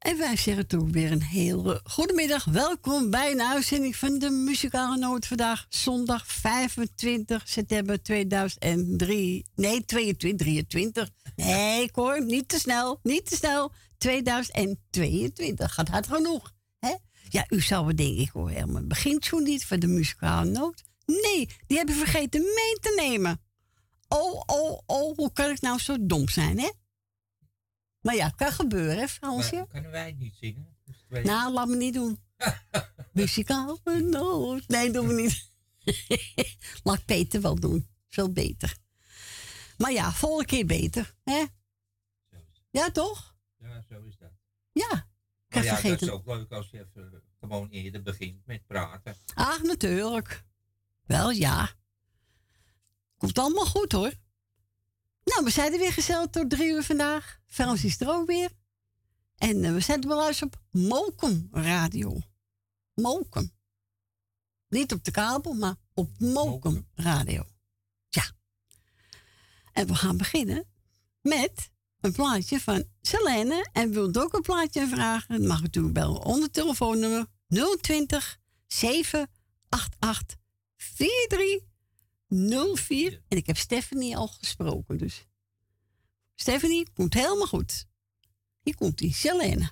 En wij zeggen toen weer een hele goedemiddag. Welkom bij een uitzending van de Muzikale Noot. Vandaag zondag 25 september 2003. Nee, 22, 23. Nee, hoor, niet te snel, niet te snel. 2022, gaat hard genoeg. Hè? Ja, u zou wel denken, ik hoor helemaal begint zo niet van de Muzikale Noot. Nee, die hebben vergeten mee te nemen. Oh, oh, oh, hoe kan ik nou zo dom zijn, hè? Maar ja, kan gebeuren, hè, Fransje? kunnen wij het niet zingen? Dus nou, laat me niet doen. Muzikaal noot. Nee, doen we niet. laat Peter wel doen. Veel beter. Maar ja, volgende keer beter, hè? Ja, toch? Ja, zo is dat. Ja. Maar ja, dat is ook leuk als je even gewoon eerder begint met praten. Ah, natuurlijk. Wel, ja. Komt allemaal goed, hoor. Nou, we zijn er weer gezellig tot drie uur vandaag. Frans is er ook weer. En uh, we zetten wel eens op Mokum Radio. Mokum. Niet op de kabel, maar op Mokum Radio. Ja. En we gaan beginnen met een plaatje van Selene. En wilt ook een plaatje vragen, dan mag u natuurlijk bellen onder telefoonnummer 020 788 4304. En ik heb Stephanie al gesproken, dus. Stephanie, komt helemaal goed. Hier komt die Selene.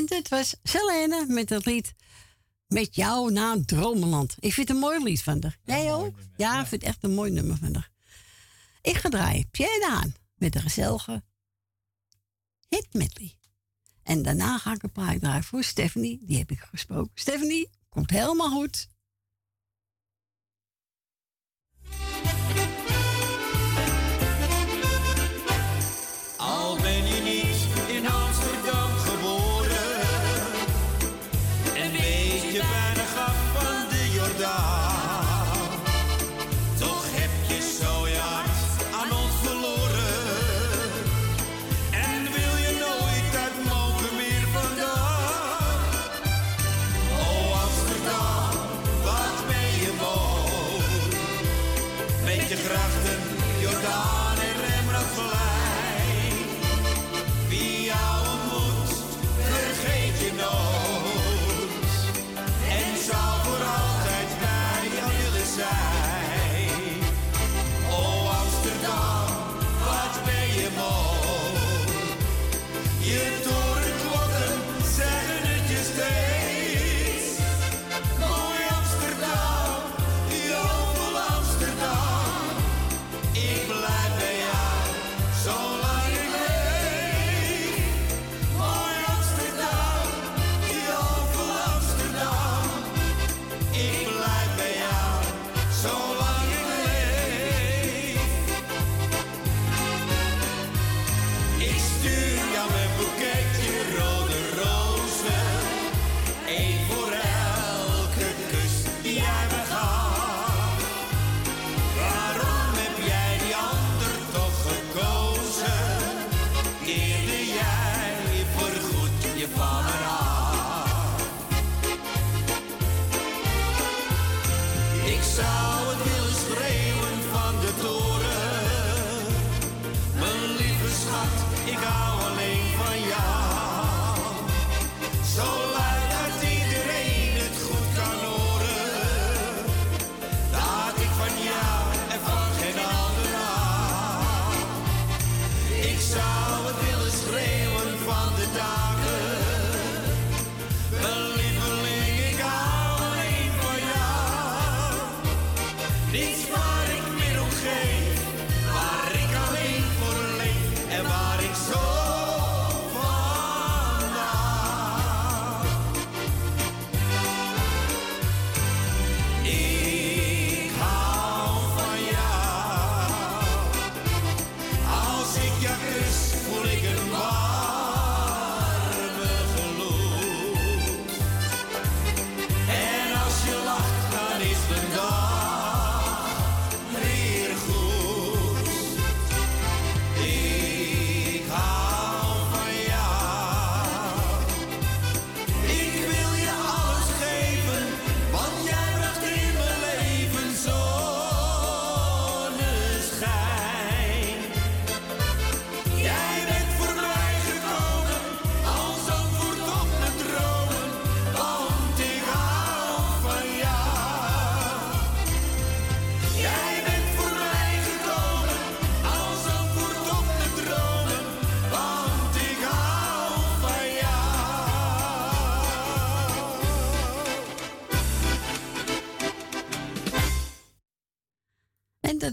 Dat was Selene met het lied Met jou naar Dromenland. Ik vind het een mooi lied van haar. Jij ook? Ja, ik vind het echt een mooi nummer van haar. Ik ga draaien Pierre Daan met de gezellige hit medley. En daarna ga ik een paar draaien voor Stephanie. Die heb ik gesproken. Stephanie, komt helemaal goed.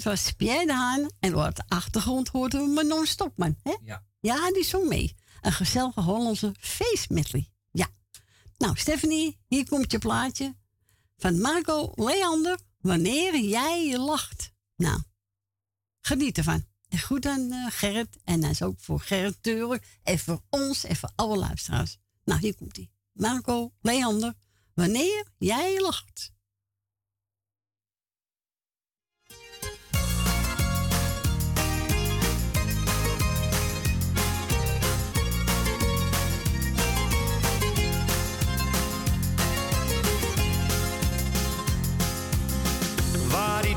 Was Pierre de Haan. En op de achtergrond hoorden we Manon Stokman. Hè? Ja. Ja, die zong mee. Een gezellige Hollandse feestmedley. Ja. Nou, Stephanie, hier komt je plaatje van Marco Leander. Wanneer jij lacht. Nou, geniet ervan. En goed aan uh, Gerrit. En dat is ook voor Gerrit Teuren. En voor ons en voor alle luisteraars. Nou, hier komt hij. Marco Leander. Wanneer jij lacht.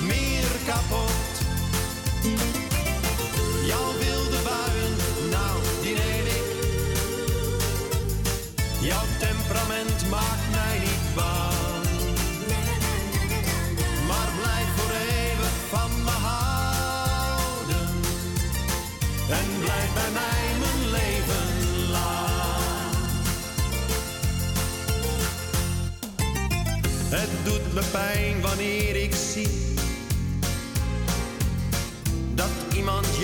meer kapot.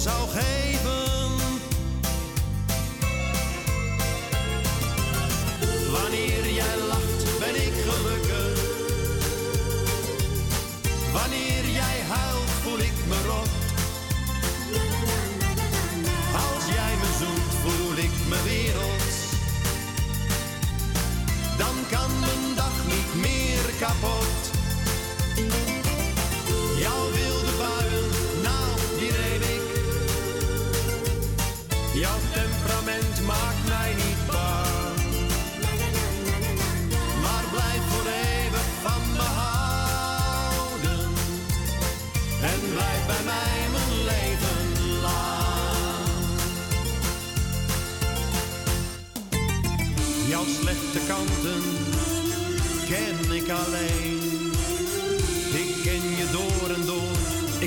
Zou geven.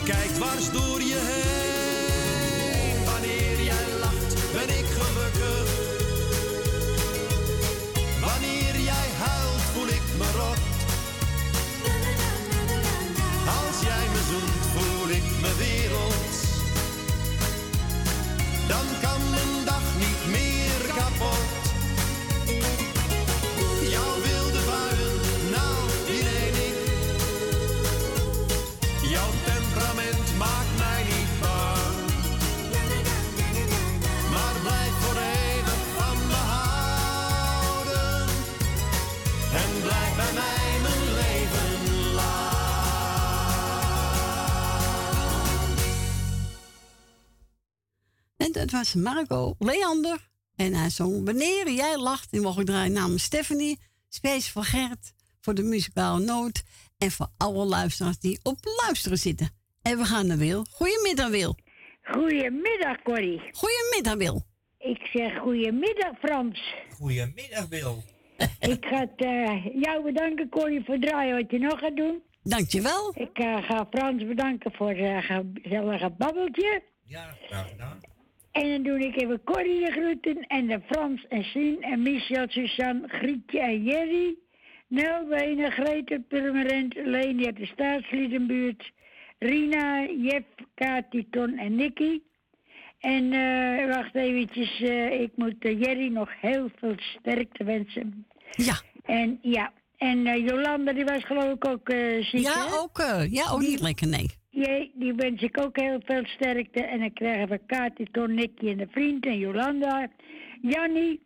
Ik kijk dwars door je heen. Was Marco Leander. En hij zong Wanneer jij lacht. Die mocht ik draaien namens Stephanie. Speciaal voor Gert. Voor de muzikale noot. En voor alle luisteraars die op luisteren zitten. En we gaan naar Wil. Goedemiddag Wil. Goedemiddag, Corrie. Goedemiddag Wil. Ik zeg goedemiddag, Frans. Goedemiddag, Wil. ik ga het, eh, jou bedanken, Corrie, voor het draaien wat je nog gaat doen. Dankjewel. Ik eh, ga Frans bedanken voor het gezellige babbeltje. Ja, graag gedaan. En dan doe ik even Corrie de groeten. En de Frans en Sien en Michel, Suzanne, Grietje en Jerry. Nelbenen, Grete, Purmerend, Leni uit de staatsliedenbuurt. Rina, Jef, Kati, Ton en Nicky. En eh, wacht eventjes, eh, ik moet eh, Jerry nog heel veel sterkte wensen. Ja. En ja, en Jolanda die was geloof ik ook ziek, Ja, hè? ook, ja, ook niet lekker, nee. Jee, die wens ik ook heel veel sterkte. En dan krijgen we Kati, Ton, Nicky en de vriend en Jolanda. Jannie.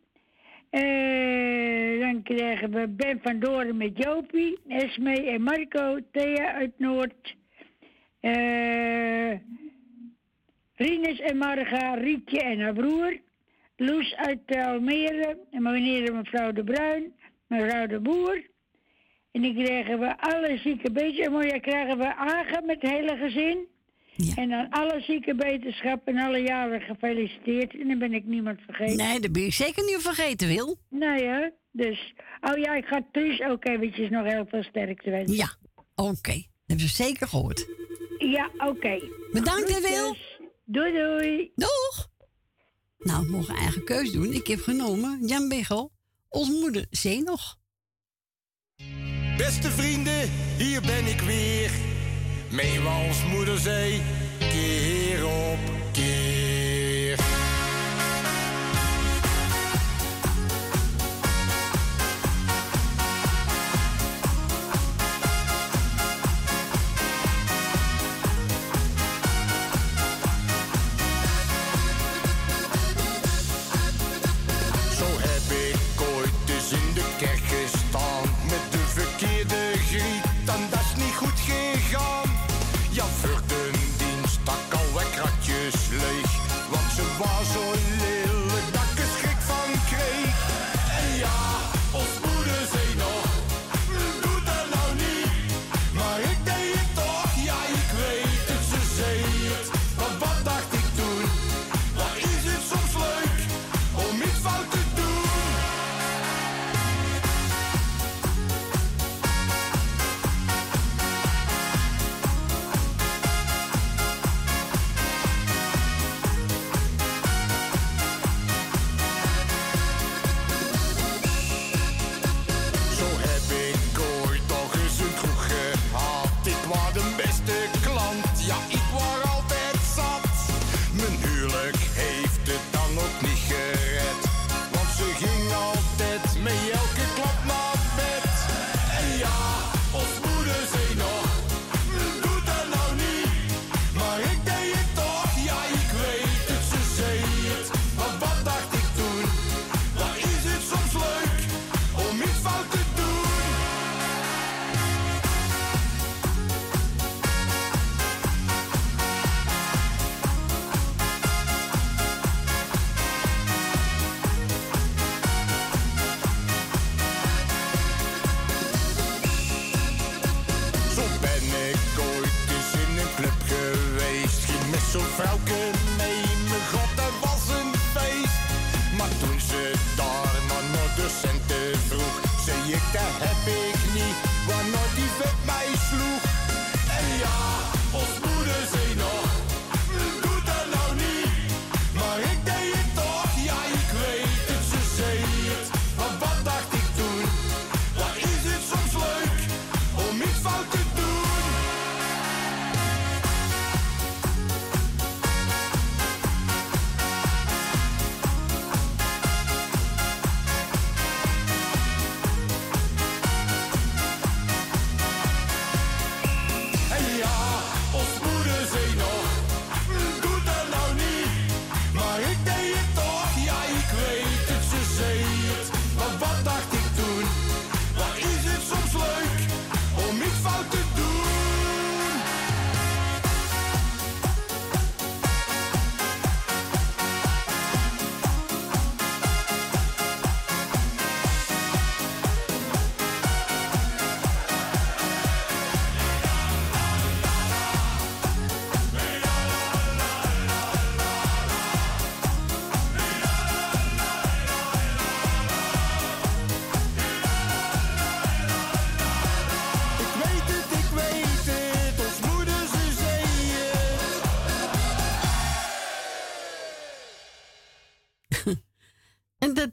Eh, dan krijgen we Ben van Doren met Jopie. Esme en Marco. Thea uit Noord. Eh Rinus en Marga. Rietje en haar broer. Loes uit Almere. En meneer en mevrouw De Bruin. Mevrouw De Boer. En die krijgen we alle zieke beetjes. Maar dan krijgen we aange met het hele gezin. Ja. En dan alle zieke beterschap en alle jaren gefeliciteerd. En dan ben ik niemand vergeten. Nee, dat ben ik zeker niet vergeten, Wil. Nou ja, dus. Oh ja, ik ga Truus ook eventjes nog heel veel sterkte wensen. Ja, oké. Dat hebben ze zeker gehoord. Ja, oké. Bedankt, Wil. Doei, doei. Doeg. Nou, we mogen eigen keus doen. Ik heb genomen Jan Beigel, ons moeder, Zenog. Beste vrienden, hier ben ik weer. Mee Meeuwals moeder zei, keer op keer.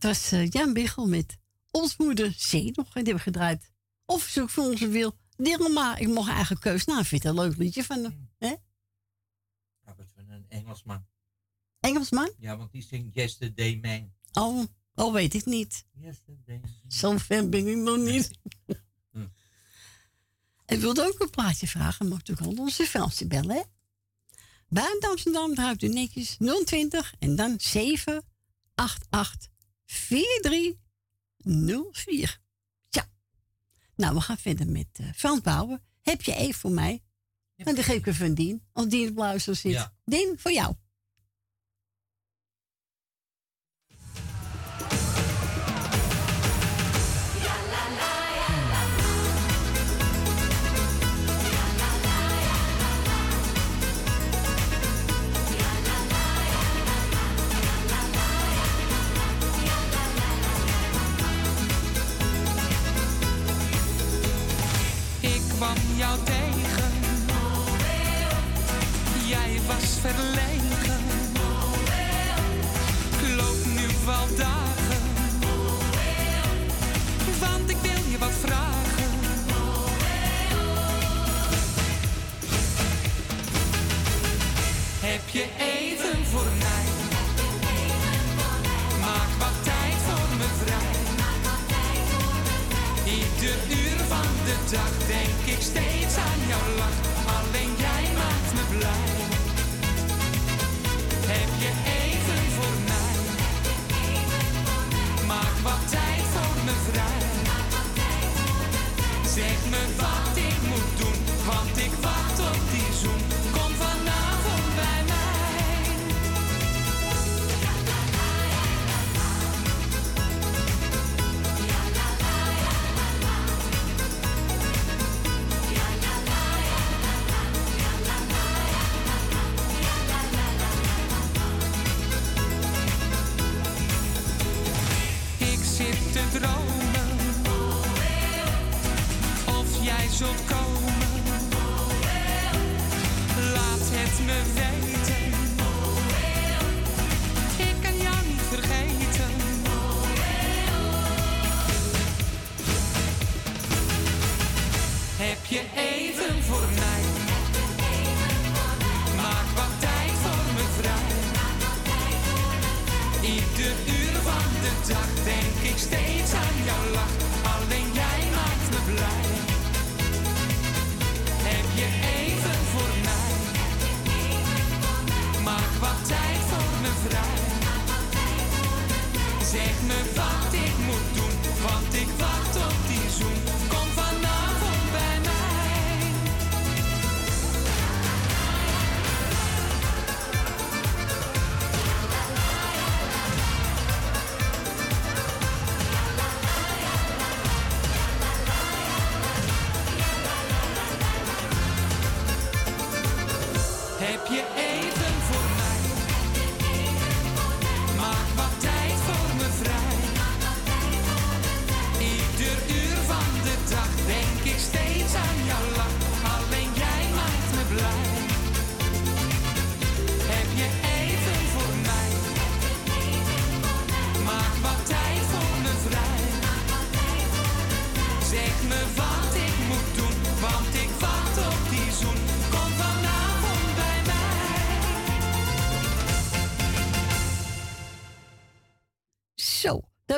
was eh, Jan Bigel met Ons Moeder Zee nog. En die hebben we gedraaid. Of zoek voor onze wil. Dilma, ik mocht eigen keus. Nou, vind je een leuk liedje van hem? Mm. Hè? Ja, dat een Engelsman. Engelsman? Ja, want die zingt Yesterday Man. Oh, oh weet ik niet. Yesterday Man. Zo'n fan ben ik nog niet. Hm. Ik wilde ook een plaatje vragen, maar natuurlijk al onze Franse bellen. Buiten Amsterdam houdt u netjes 020 en dan 788 4304. Tja. Nou, we gaan verder met uh, Frans Bouwen. Heb je even voor mij? En dan geef ik even een Dien. Als Dien het luister zit. Ja. Dien, voor jou. Verlegen. Ik loop nu wel dagen. Want ik wil je wat vragen. Heb je even voor mij? Maak wat tijd voor me vrij. Ieder uur van de dag denk ik steeds aan jouw lach. Alleen jij maakt me blij. Maak wat tijd voor me vrij. Zeg me wat ik moet doen, want ik wacht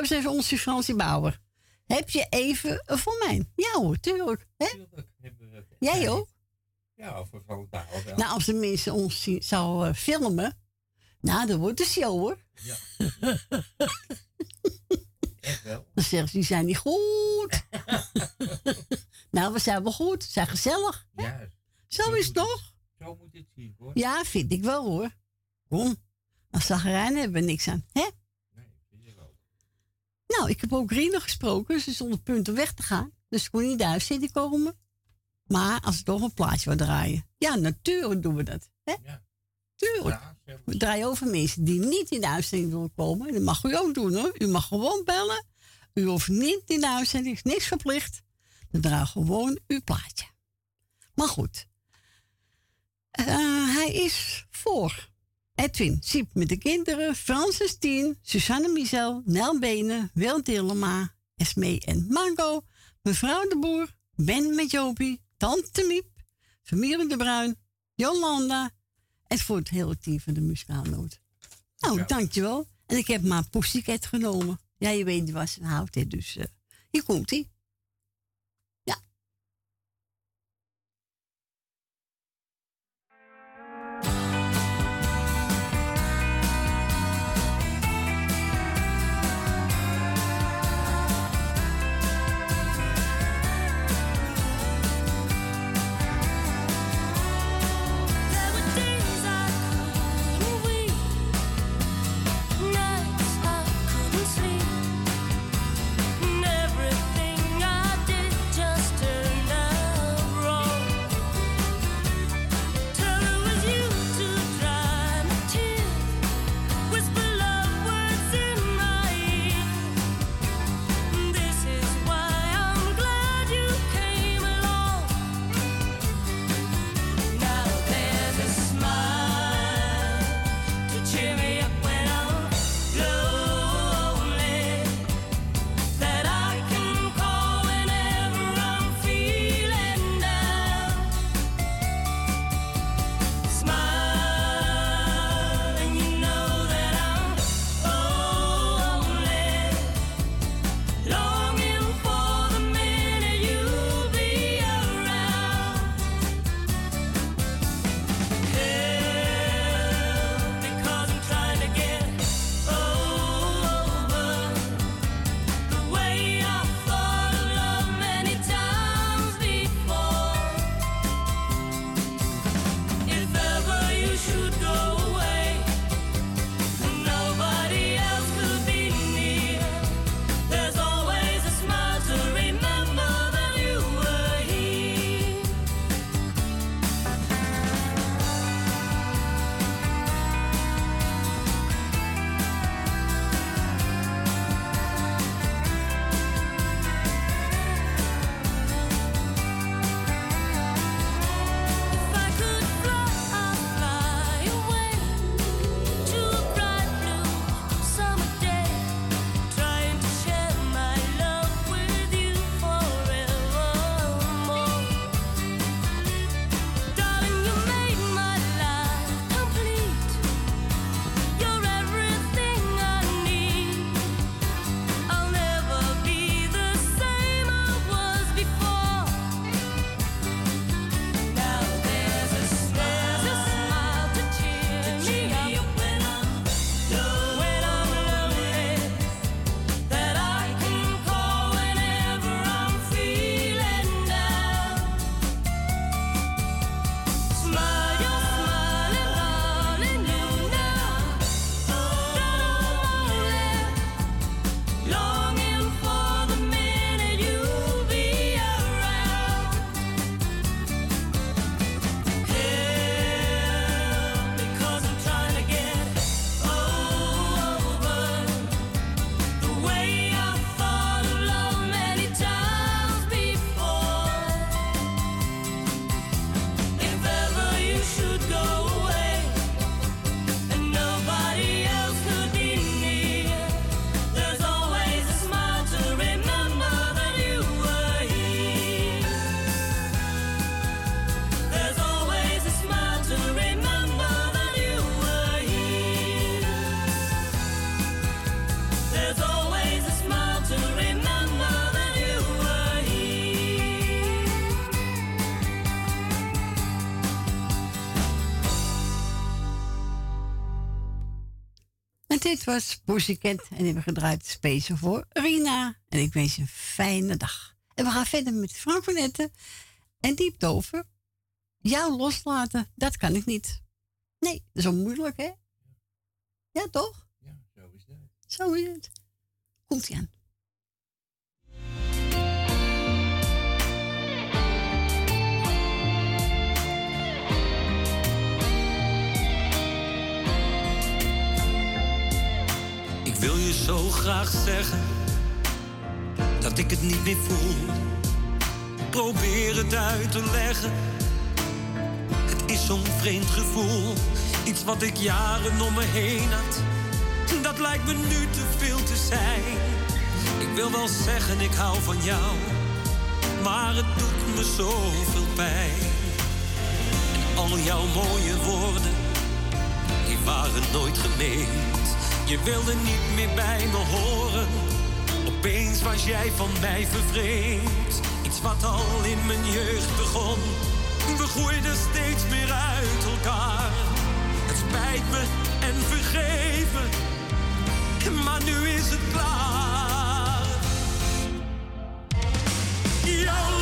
Is even onze Fransie Bauer. Heb je even voor mij? Ja hoor, tuurlijk. Hè? Jij ook? Ja, voor zo taal wel. Nou, als de mensen ons zien, zou eh, filmen, nou, dan wordt de show hoor. Ja. Echt wel. Dan zeggen ze, die zijn niet goed. nou, we zijn wel goed. We zijn gezellig. Juist. Zo is het toch? Zo moet het zien hoor. Ja, vind ik wel hoor. Kom, als zagrijn hebben we niks aan. Hè? Nee, vind ik ook. Nou, ik heb ook Rina gesproken. Ze stond op punt om weg te gaan. Dus ik kon niet thuis zitten komen. Maar als ik toch een plaatje wil draaien. Ja, natuurlijk doen we dat. Hè? Ja. Tuurlijk. Ja. We draaien over mensen die niet in de uitzending willen komen. Dat mag u ook doen hoor. U mag gewoon bellen. U hoeft niet in de uitzending, is niks verplicht. We draaien gewoon uw plaatje. Maar goed. Eh, hij is voor Edwin Siep met de kinderen, Francis Tien, Susanne Michel, Nel Benen, Wil Dillema, Esmee en Marco, mevrouw de Boer, Ben met Jopie, Tante Miep, familie de Bruin, Jolanda en voor het hele team van de muzikaalnoot. Nou, Ja. dankjewel. En ik heb maar Pussycat genomen. Ja, je weet waar ze van houdt, hè, dus eh, hier komt dit was Pussycat en hebben gedraaid speciaal voor Rina. En ik wens je een fijne dag. En we gaan verder met Frank van Etten en Diep Dover. Jou loslaten, dat kan ik niet. Nee, dat is hè? Ja, toch? Ja, zo is dat. Zo is het. Komt-ie aan. Wil je zo graag zeggen dat ik het niet meer voel. Probeer het uit te leggen. Het is zo'n vreemd gevoel, iets wat ik jaren om me heen had. Dat lijkt me nu te veel te zijn. Ik wil wel zeggen, ik hou van jou, maar het doet me zoveel pijn. En al jouw mooie woorden die waren nooit gemeend. Je wilde niet meer bij me horen. Opeens was jij van mij vervreemd. Iets wat al in mijn jeugd begon. We groeiden steeds meer uit elkaar. Het spijt me en vergeef me. Maar nu is het klaar. Jou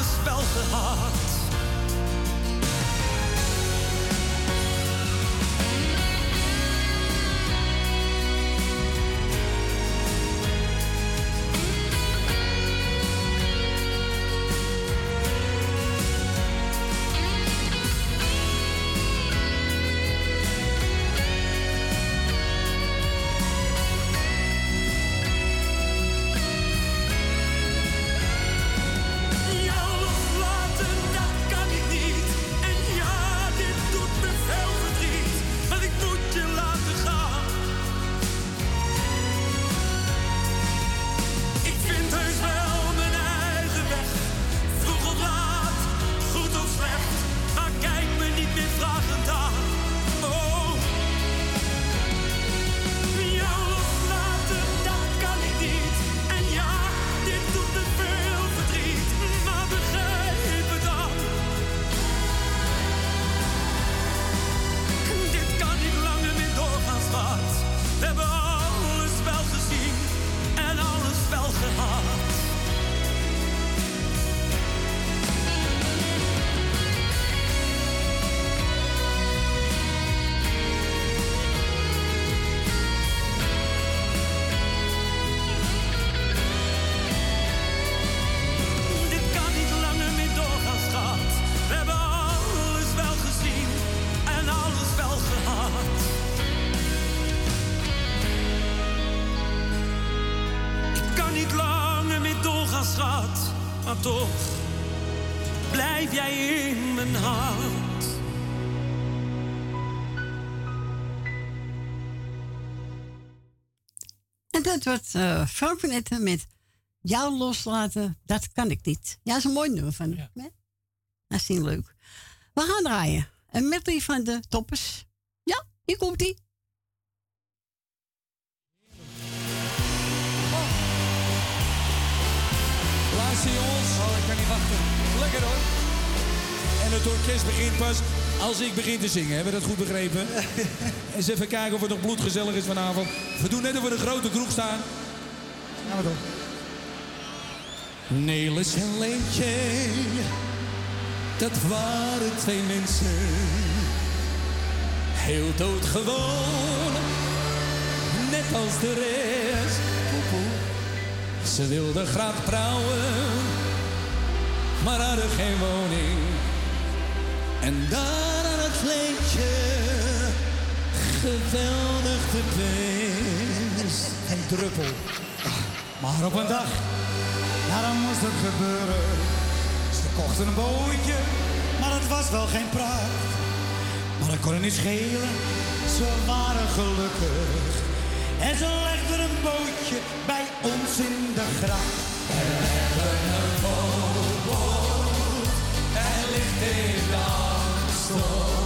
en alles En dat wordt eh Frank van Etten met jou loslaten, dat kan ik niet. Ja, dat is een mooi nummer van hem. hè? Dat is niet leuk. We gaan draaien. Een medley van de toppers. Ja, hier komt ie. Luister jongens. Oh, ik kan niet wachten. Lekker hoor. En het orkest begint pas als ik begin te zingen. Hebben we dat goed begrepen? Eens even kijken of het nog bloedgezellig is vanavond. We doen net of we een grote kroeg staan. Gaan we toch. Nelis en Leentje, dat waren twee mensen. Heel doodgewoon, net als de rest. Ze wilden graag trouwen, maar hadden geen woning. En daar aan het vleesje, geweldig de beest. Geen druppel. Maar op een dag dan moest het gebeuren. Ze kochten een bootje, maar het was wel geen pracht. Maar dat kon het niet schelen, ze waren gelukkig. En ze legden een bootje bij ons in de gracht. En een Nederland stond.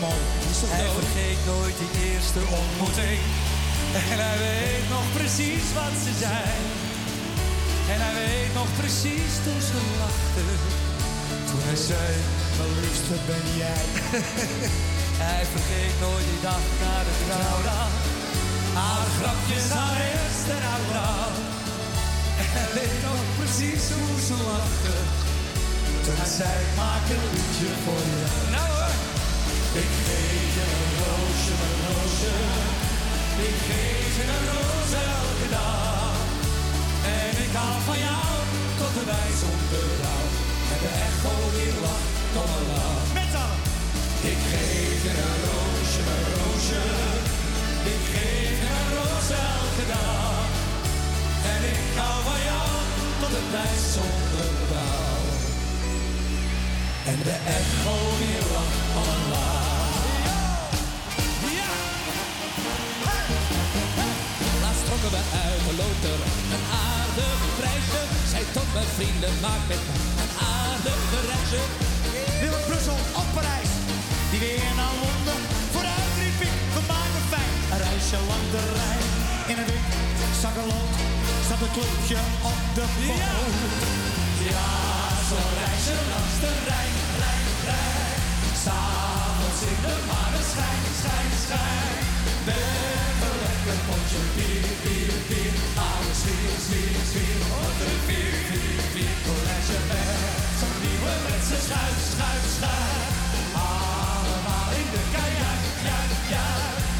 Hij vergeet nooit die eerste ontmoeting. En hij weet nog precies wat ze zei. En hij weet nog precies toen ze lachte. Toen hij zei, mijn liefste ben jij. hij vergeet nooit die dag na de trouwdag. Haar grapjes, haar eerste uitbraak. En hij weet nog precies hoe ze lachte. Toen hij zei, maak een liedje voor je. Nou hoor. Ik geef je een roosje, een roosje. Ik geef je een roos elke dag. En ik hou van jou tot de wij zonder rouw. En de echo weer lacht, kom. Met. Ik geef je een roosje, een roosje. Ik geef je een roos elke dag. En ik hou van jou tot de wij zonder rouw. En de echo weer lacht, kom maar. We uit loter een aardig prijsje. Zij tot mijn vrienden, maak met me een aardig reisje. Willem Brussel op Parijs. Die weer naar Londen. Vooruit riep ik, we maken fijn. Een reisje langs de Rijn. In een wit zakkenlood zat een clubje op de boot. Ja, zo'n reisje langs de Rijn, Rijn, Rijn. S'avonds in de maneschijn, schijn, schijn. Met een potje bier, bier, bier. Alles weer, weer, weer. Op de bier, bier, bier. College met zo'n nieuwe mensen. Schuif, schuif, schuif. Allemaal in de kajak, ja, ja.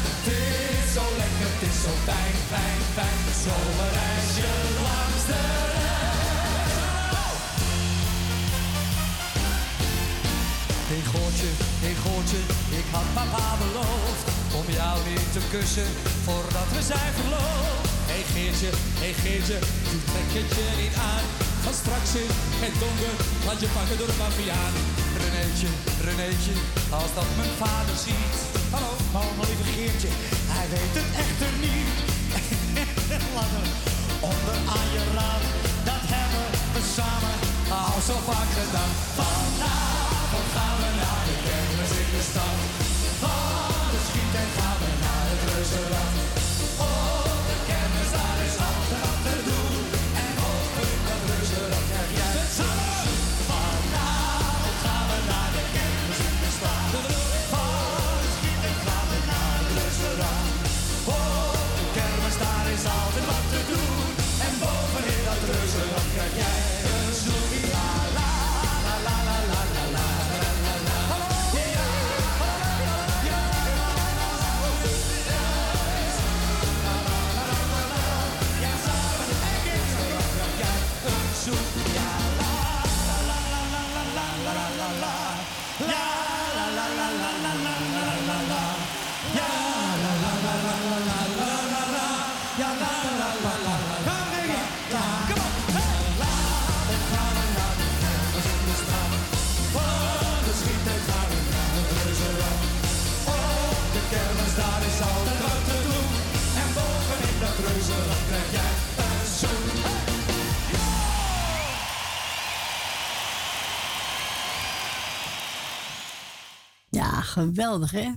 Het is zo lekker, het is zo fijn, fijn, fijn. Zomerreisje langs de Rijn. Hey Goortje, hey Goortje, ik had papa beloofd te kussen voordat we zijn verloofd. Hey Geertje, hey Geertje, doe trek het je niet aan. Van straks in het donker laat je pakken door de mafiaan. Renéetje, Renéetje, als dat mijn vader ziet. Hallo, mijn lieve Geertje, hij weet het echter niet. Langer onder aan je raam, dat hebben we samen al zo vaak gedaan. Vanavond geweldig hè?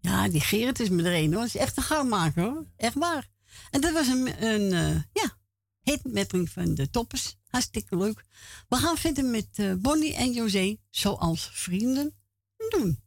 Ja, die Gerrit is me er een hoor. Dat is echt een gauwmaker hoor. Echt waar. En dat was een, een eh, ja, hitmetting van de toppers. Hartstikke leuk. We gaan verder met eh, Bonnie en José, zoals vrienden doen.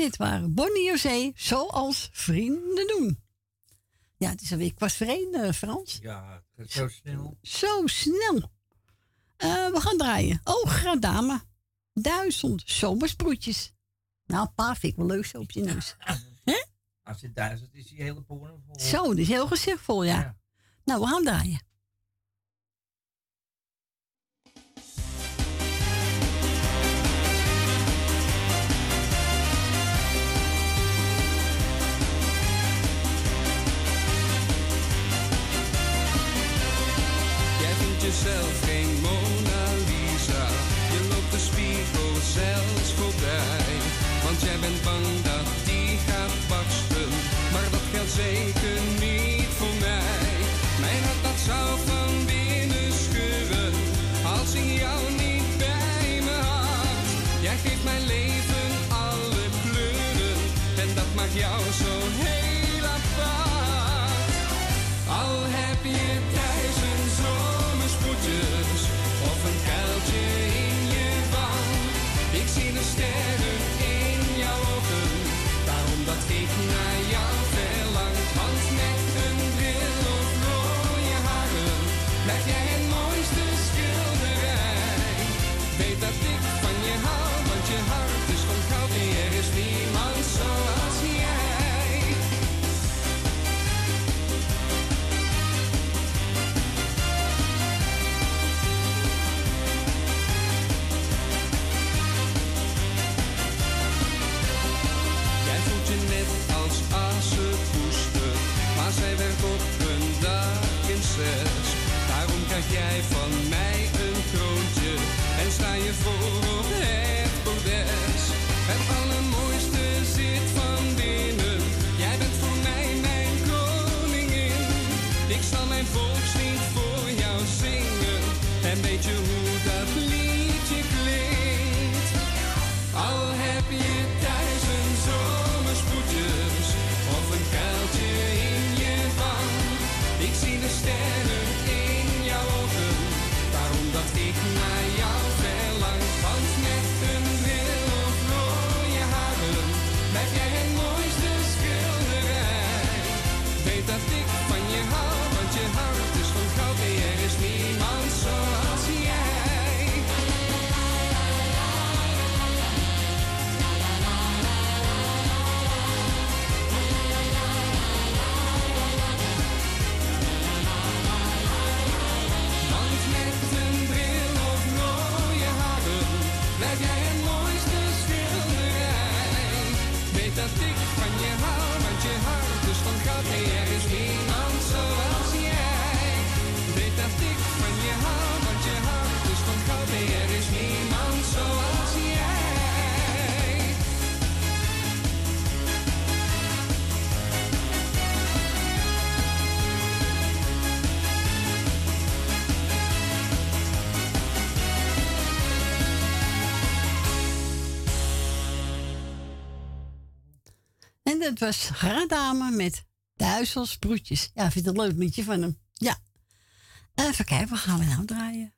Dit waren Bonnie José, zoals vrienden doen. Ja, het is alweer voor één, eh, Frans. Ja, het zo snel. Zo snel. Eh, we gaan draaien. Oh, Gradama. Duizend zomersproetjes. Nou, paar vind ik wel leuk zo op je neus. Als het duizend is, die hele poren vol. Zo, dat is heel gezichtvol, ja. Nou, we gaan draaien. Jezelf geen Mona Lisa. Je loopt de spiegel zelfs voorbij. Want jij bent bang jij van mij een kroontje en sta je voor op het bordes. dat was Radame met duizelsbroetjes. Ja, vind het een leuk liedje van hem. Ja. Even kijken, wat gaan we nou draaien?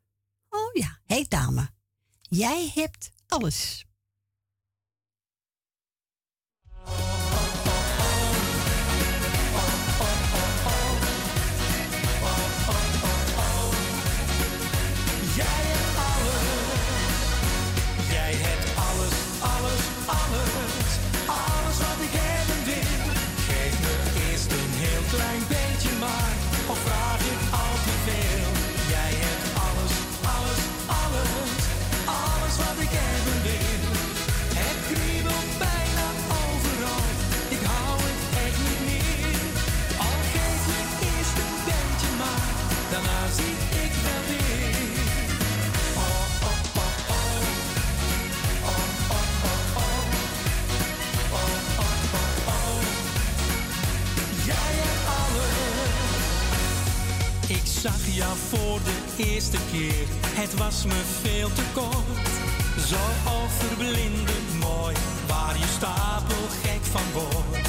Oh ja, hey dame, jij hebt alles. zag jou voor de eerste keer, het was me veel te kort. Zo overblindend mooi, waar je stapel gek van wordt.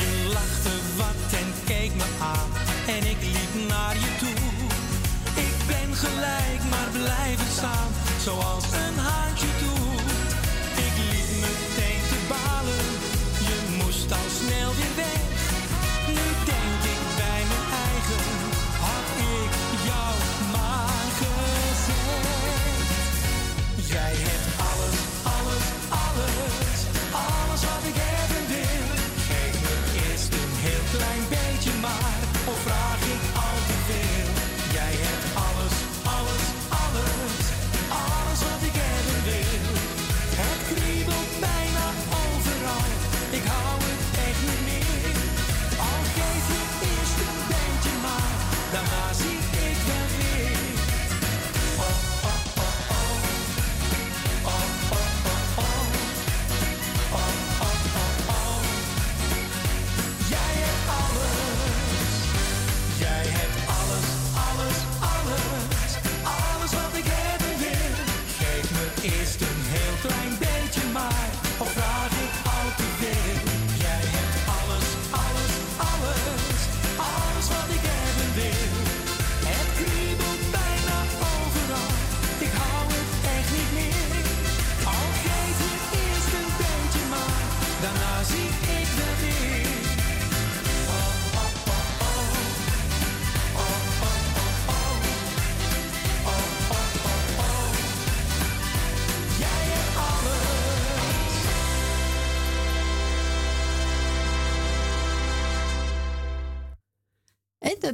Je lachte wat en keek me aan, en ik liep naar je toe. Ik ben gelijk, maar blijven staan, zoals een haantje doet. Ik liep meteen te balen, je moest al snel weer weg. Nu denk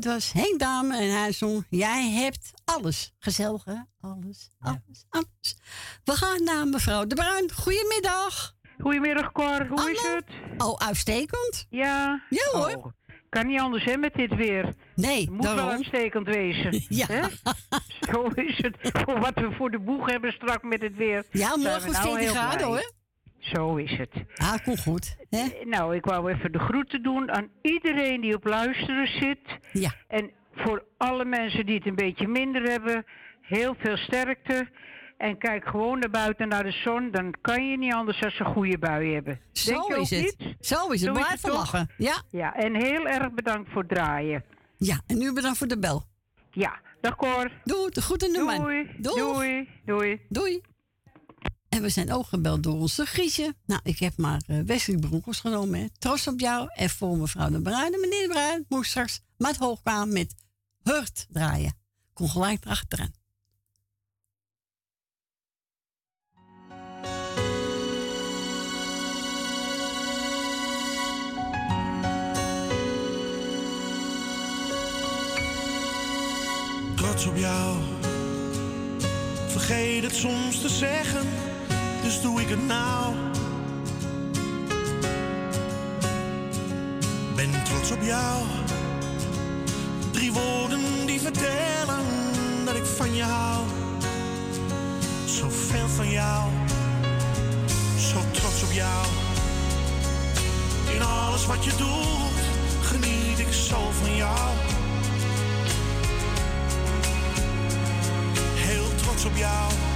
dat was Henk Dame en hij zong Jij hebt alles. Gezellig, hè? Alles, alles, alles. We gaan naar mevrouw De Bruin. Goedemiddag. Goedemiddag, Cor. Hoe is het? Oh, uitstekend. Ja? Ja, hoor. Oh, kan niet anders, hè, met dit weer. Nee, Het moet wel uitstekend wezen. Ja. Hè? Zo is het. Voor wat we voor de boeg hebben straks met het weer. Ja, morgen we nou 14 heel graden, blij. hoor. Zo is het. Ah, komt goed. Hè? Nou, ik wou even de groeten doen aan iedereen die op luisteren zit. Ja. En voor alle mensen die het een beetje minder hebben, heel veel sterkte. En kijk gewoon naar buiten naar de zon, dan kan je niet anders dan een goede bui hebben. Zo Denk je is ook het. niet? Zo is het. Blijf toch? lachen. Ja. Ja, en heel erg bedankt voor het draaien. Ja, en nu bedankt voor de bel. Ja, dag Cor. Doei, de groeten man. Doei. Doei. Doei. Doei. En we zijn ook gebeld door onze Griesje. Nou, ik heb maar eh, Wesley genomen. Hè. Trots op jou. En voor mevrouw de Bruin en meneer de Bruin moest straks met hoogkwam met Hurt draaien. Kom gelijk erachteraan. trots op jou. Vergeet het soms te zeggen, dus doe ik het nou. Ben trots op jou. Drie woorden die vertellen dat ik van je hou. Zoveel van jou, zo trots op jou. In alles wat je doet, geniet ik zo van jou. heel trots op jou.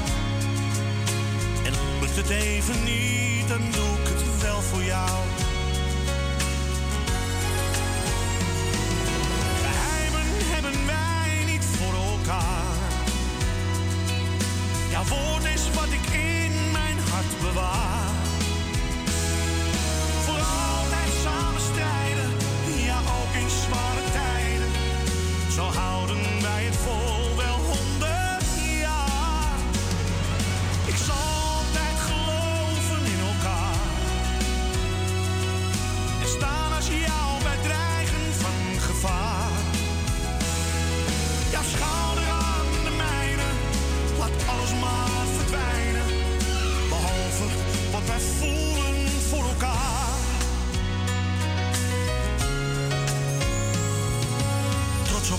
Het even niet, dan doe ik het wel voor jou. Geheimen hebben wij niet voor elkaar. Jouw woord is wat ik in mijn hart bewaar. Voor altijd samen strijden, ja ook in zware tijden. Zo houden wij het vol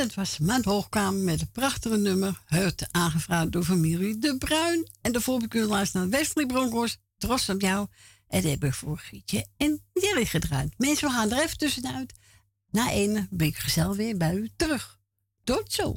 Dat was Maand Hoogkamer met een prachtige nummer. Heurt aangevraagd door familie De Bruin. En u luisteren naar Wesley Broncos. Trots op jou. En dat heb ik voor Gietje en Jerry gedraaid. Mensen, we gaan er even tussenuit. Na één ben ik gezellig weer bij u terug. Tot zo.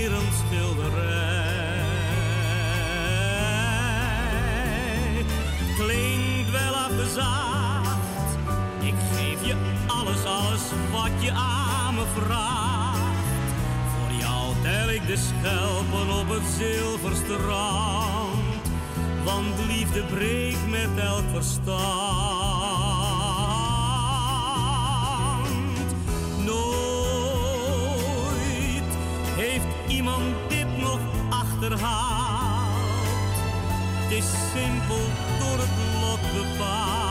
wat je aan me vraagt. Voor jou tel ik de schelpen op het zilverstrand, want liefde breekt met elk verstand. Nooit heeft iemand dit nog achterhaald. Het is simpel door het lot bepaald.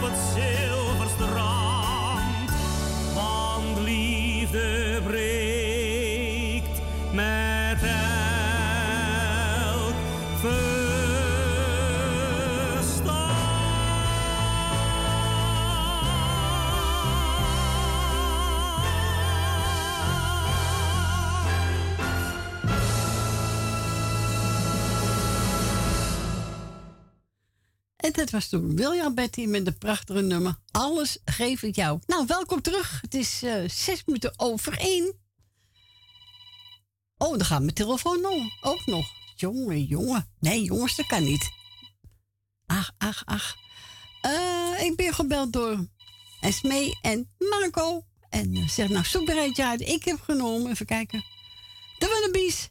Schelpen op dat was toen William Betty met de prachtige nummer Alles geef ik jou. Nou, welkom terug. Het is eh, zes minuten over één. Oh, dan gaat mijn telefoon ook nog. Jongen, jongen. Nee, jongens, dat kan niet. Ach, ach, ach. Eh, ik ben gebeld door Esmee en Marco. En eh, zeg nou, zoek er eentje uit. Ik heb genomen. Even kijken. De Wannabies.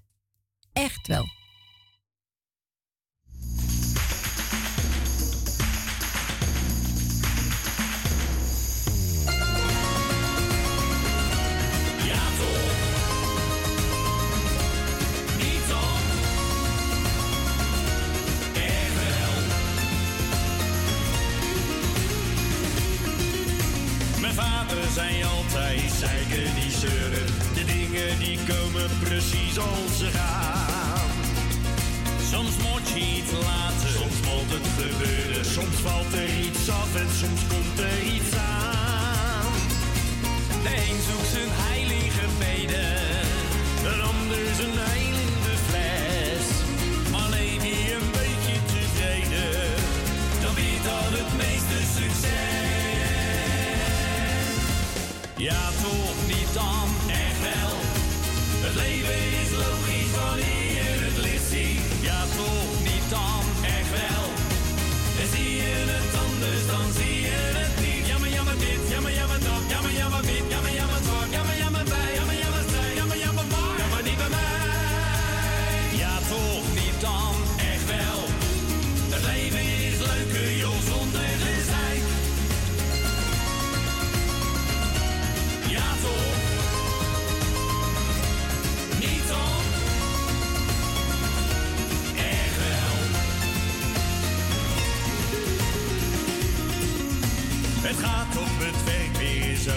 Echt wel. Zei altijd, zeiken die zeuren. De dingen die komen precies als ze gaan. Soms moet je iets laten, soms moet het gebeuren. Soms valt er iets af en soms komt er iets aan. De een zoekt zijn heilige beden, Een ander zijn heil Ja toch, niet dan, echt wel. Het leven is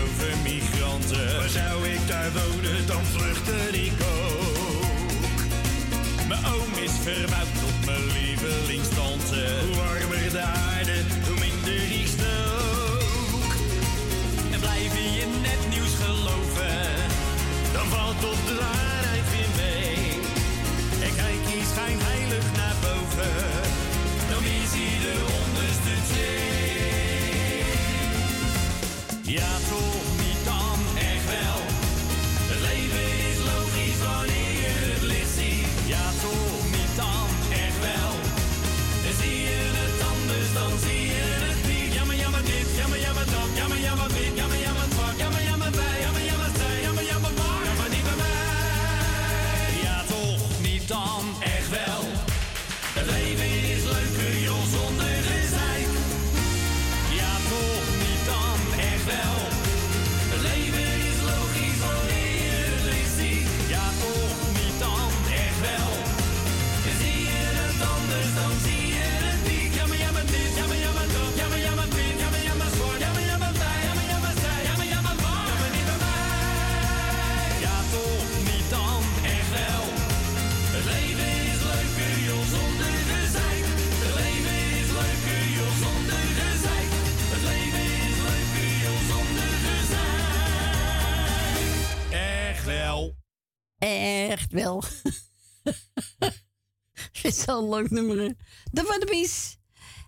over migranten. Maar zou ik daar wonen, dan vluchtte ik ook. Mijn oom is verbouwd tot mijn lievelingstante. Hoe warmer de aarde, hoe minder ik stook. En blijf je net nieuws geloven, Dan valt toch de Ja toch, Echt wel. Het is zo'n leuk nummer. hè? De Wannabies.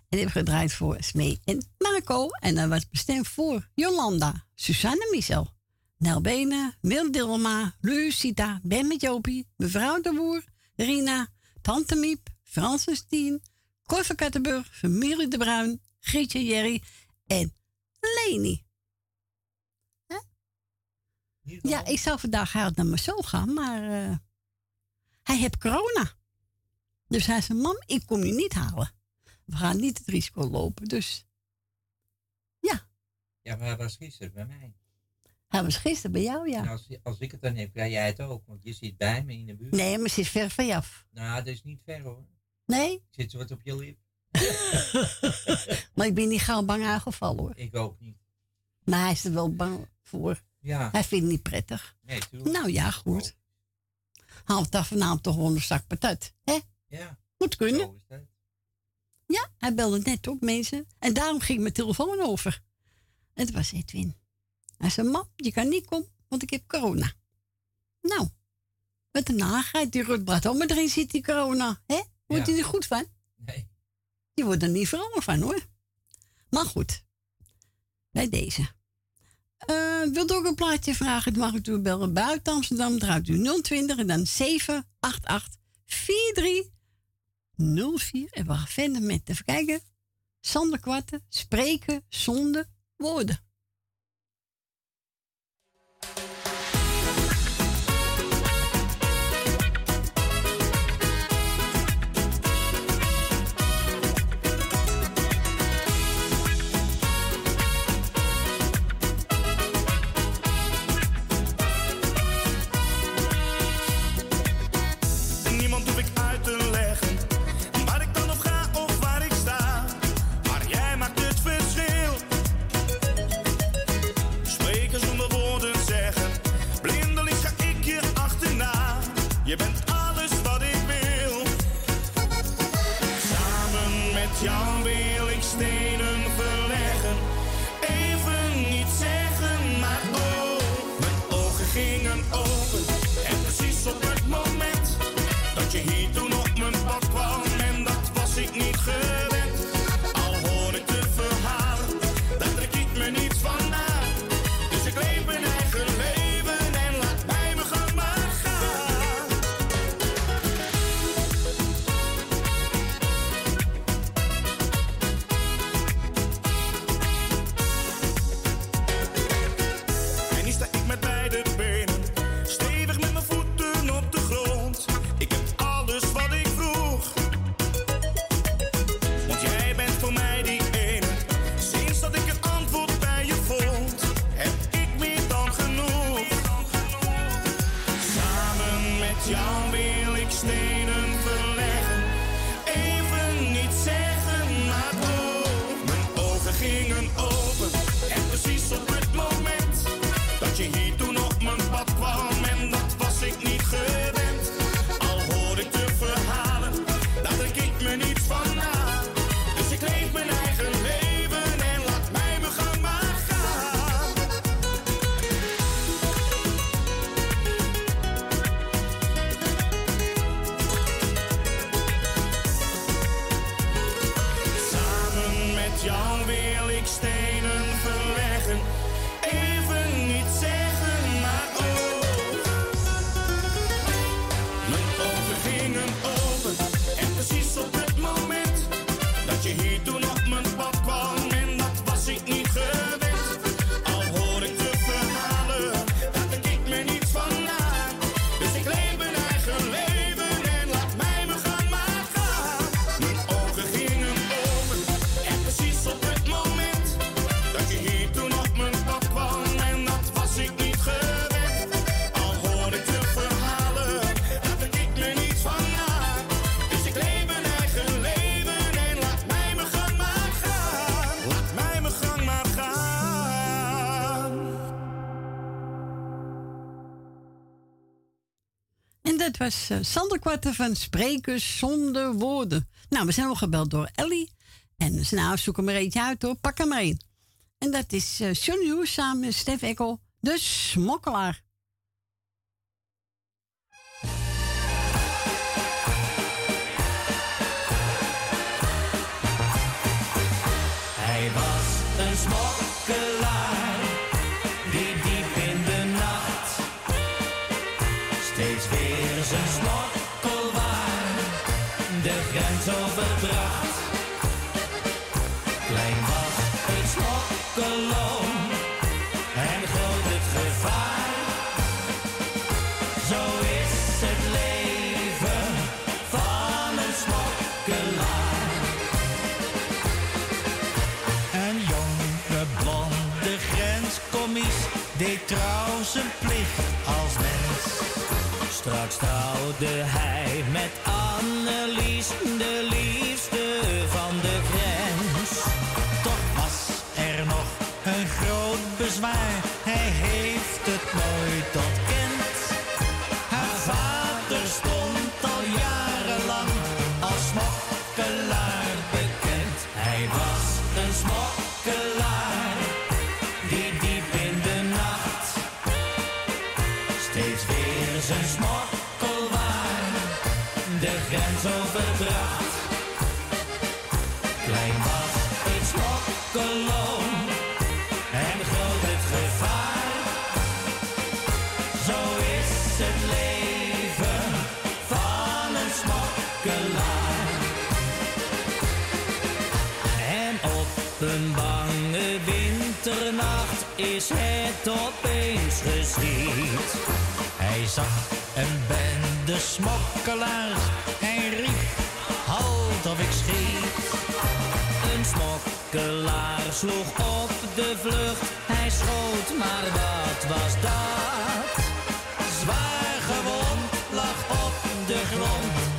En hebben gedraaid voor Smee en Marco. En dat was bestemd voor Jolanda, Susanne Michel, Nel Benen, Wil Dilma, Lucita, Ben met Jopie, mevrouw de Boer, Rina, Tante Miep, Francis Tien, Cor van Kattenburg, familie de Bruin, Grietje Jerry en Leni. Ja, ik zou vandaag eigenlijk naar mijn zoon gaan, maar eh, hij heeft corona. Dus hij zei, mam, ik kom je niet halen. We gaan niet het risico lopen, dus Ja, maar hij was gisteren bij mij. hij was gisteren bij jou, ja. En als, als ik het dan heb, krijg jij het ook. Want je zit bij me in de buurt. Nee, maar ze is ver van je af. Nou, dat is niet ver hoor. Nee, zit zo wat op je lip. maar ik ben niet gauw bang aangevallen hoor. Ik ook niet. Maar hij is er wel bang voor. Ja. Hij vindt het niet prettig. Nee, tuurlijk. Nou ja, goed. Haalt daar vanavond toch gewoon een zak patat. Hè? Ja. Moet kunnen. Ja, hij belde net op, mensen. En daarom ging mijn telefoon over. Het was Edwin. Hij zei, mam, je kan niet komen, want ik heb corona. Nou, met een nagheid, die Rutbrat om erin zit, die corona. Hè? Wordt hij er goed van? Nee. Je wordt er niet vrolijk van, hoor. Maar goed, bij deze. Uh, wilt u ook een plaatje vragen? Dan mag u bellen buiten Amsterdam. Draait u 020 en dan 788 4304. En we gaan verder met, even kijken. Sander Kwarten, spreken zonder woorden. the Benz was uh, eh, Kwarten van Sprekers zonder woorden. Nou, we zijn al gebeld door Ellie. En nou, zoek hem er eentje uit hoor, pak hem mee. En dat is uh, samen met Stef Ekkel, de smokkelaar. zijn plicht als mens. Straks trouwde hij met Annelies, de liefste van de grens. Toch was er nog een groot bezwaar, hij heeft het nooit tot verdraagt. Klein was is smokkeloon en groot het gevaar. Zo is het leven van een smokkelaar. En op een bange winternacht is het opeens geschied. Hij zag een bende smokkelaars. Hij riep sloeg op de vlucht, hij schoot, maar wat was dat? Zwaar gewond lag op de grond.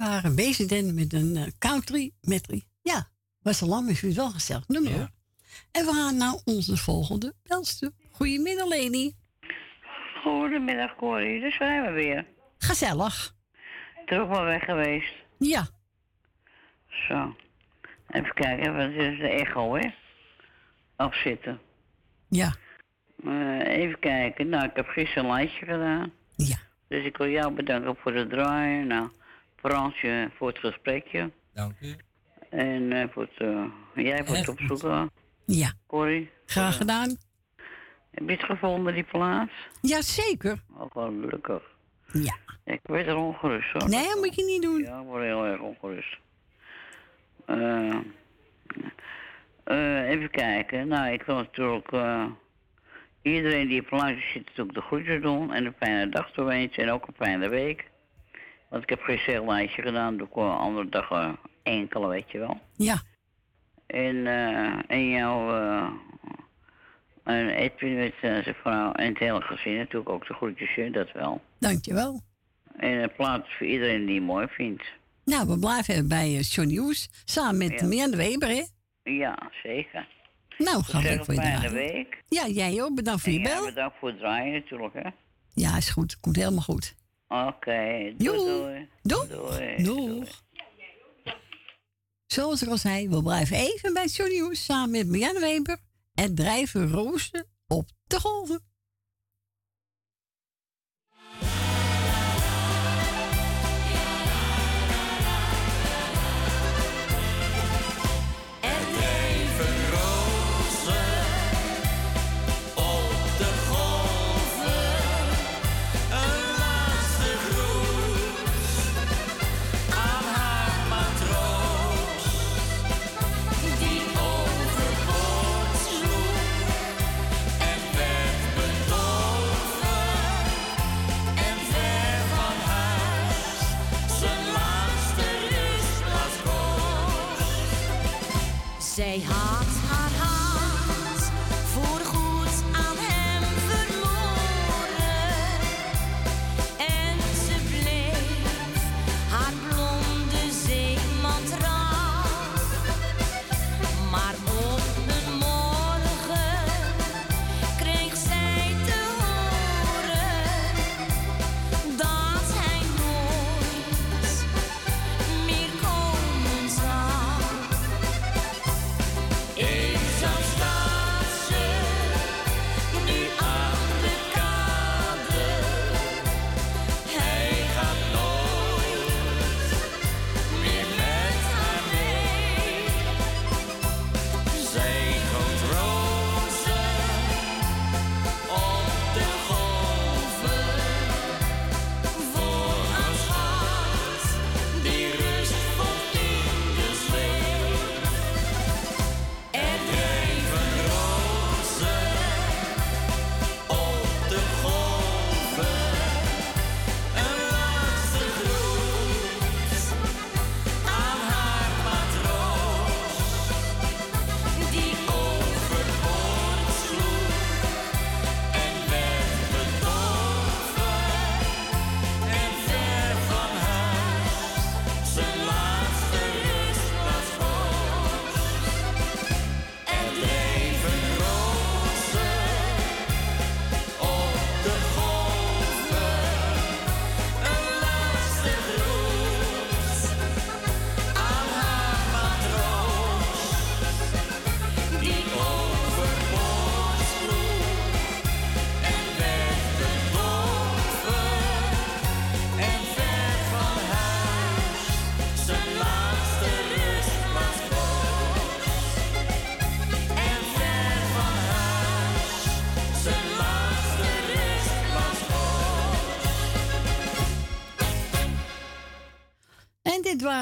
Waren Bezenden met een eh, country metrie. Ja, was al lang, maar vind het wel gezellig nummer. hoor. En we gaan naar onze volgende belster. Goedemiddag, Leni. Goedemiddag, Corrie. Daar zijn we weer. Gezellig. Terug wel weg geweest. Ja. Zo. Even kijken, wat is de echo, hè? Afzitten. Ja. Eh, even kijken. Nou, ik heb gisteren een lijstje gedaan. Ja. Dus ik wil jou bedanken voor het draaien. Nou, Fransje voor het gesprekje. Dank u. En eh, voor het, eh, jij voor het opzoeken. Ja. Corrie. Graag gedaan. Heb je het gevonden, die plaats? Jazeker. Oh, gelukkig. Ja. Ik werd er ongerust hoor. Nee, dat moet je niet doen. Ja, ik word heel erg ongerust. Eh, eh, even kijken. Nou, ik wil natuurlijk eh, iedereen die op zit natuurlijk de groeten doen. En een fijne dag toewensen en ook een fijne week. Want ik heb geen zeellijstje gedaan, doe ik wel andere dagen enkele, weet je wel. Ja. En, eh en jou, eh en Edwin met zijn vrouw en het hele gezin natuurlijk ook de groetjes, dat wel. Dankjewel. En een plaats voor iedereen die het mooi vindt. Nou, we blijven bij uh, Johnny Hoes. Samen met Ja. De Weber, hè? Ja, zeker. Nou, Ik we een voor je draaien. week. Ja, jij ook. Bedankt voor En je bel. bedankt voor het draaien natuurlijk, hè. Ja, is goed. Komt helemaal goed. Oké, doei, doei. Doei. Doei. Zoals ik al zei, we blijven even bij Johnny Hoes samen met Marianne Weber en drijven roosten op de golven.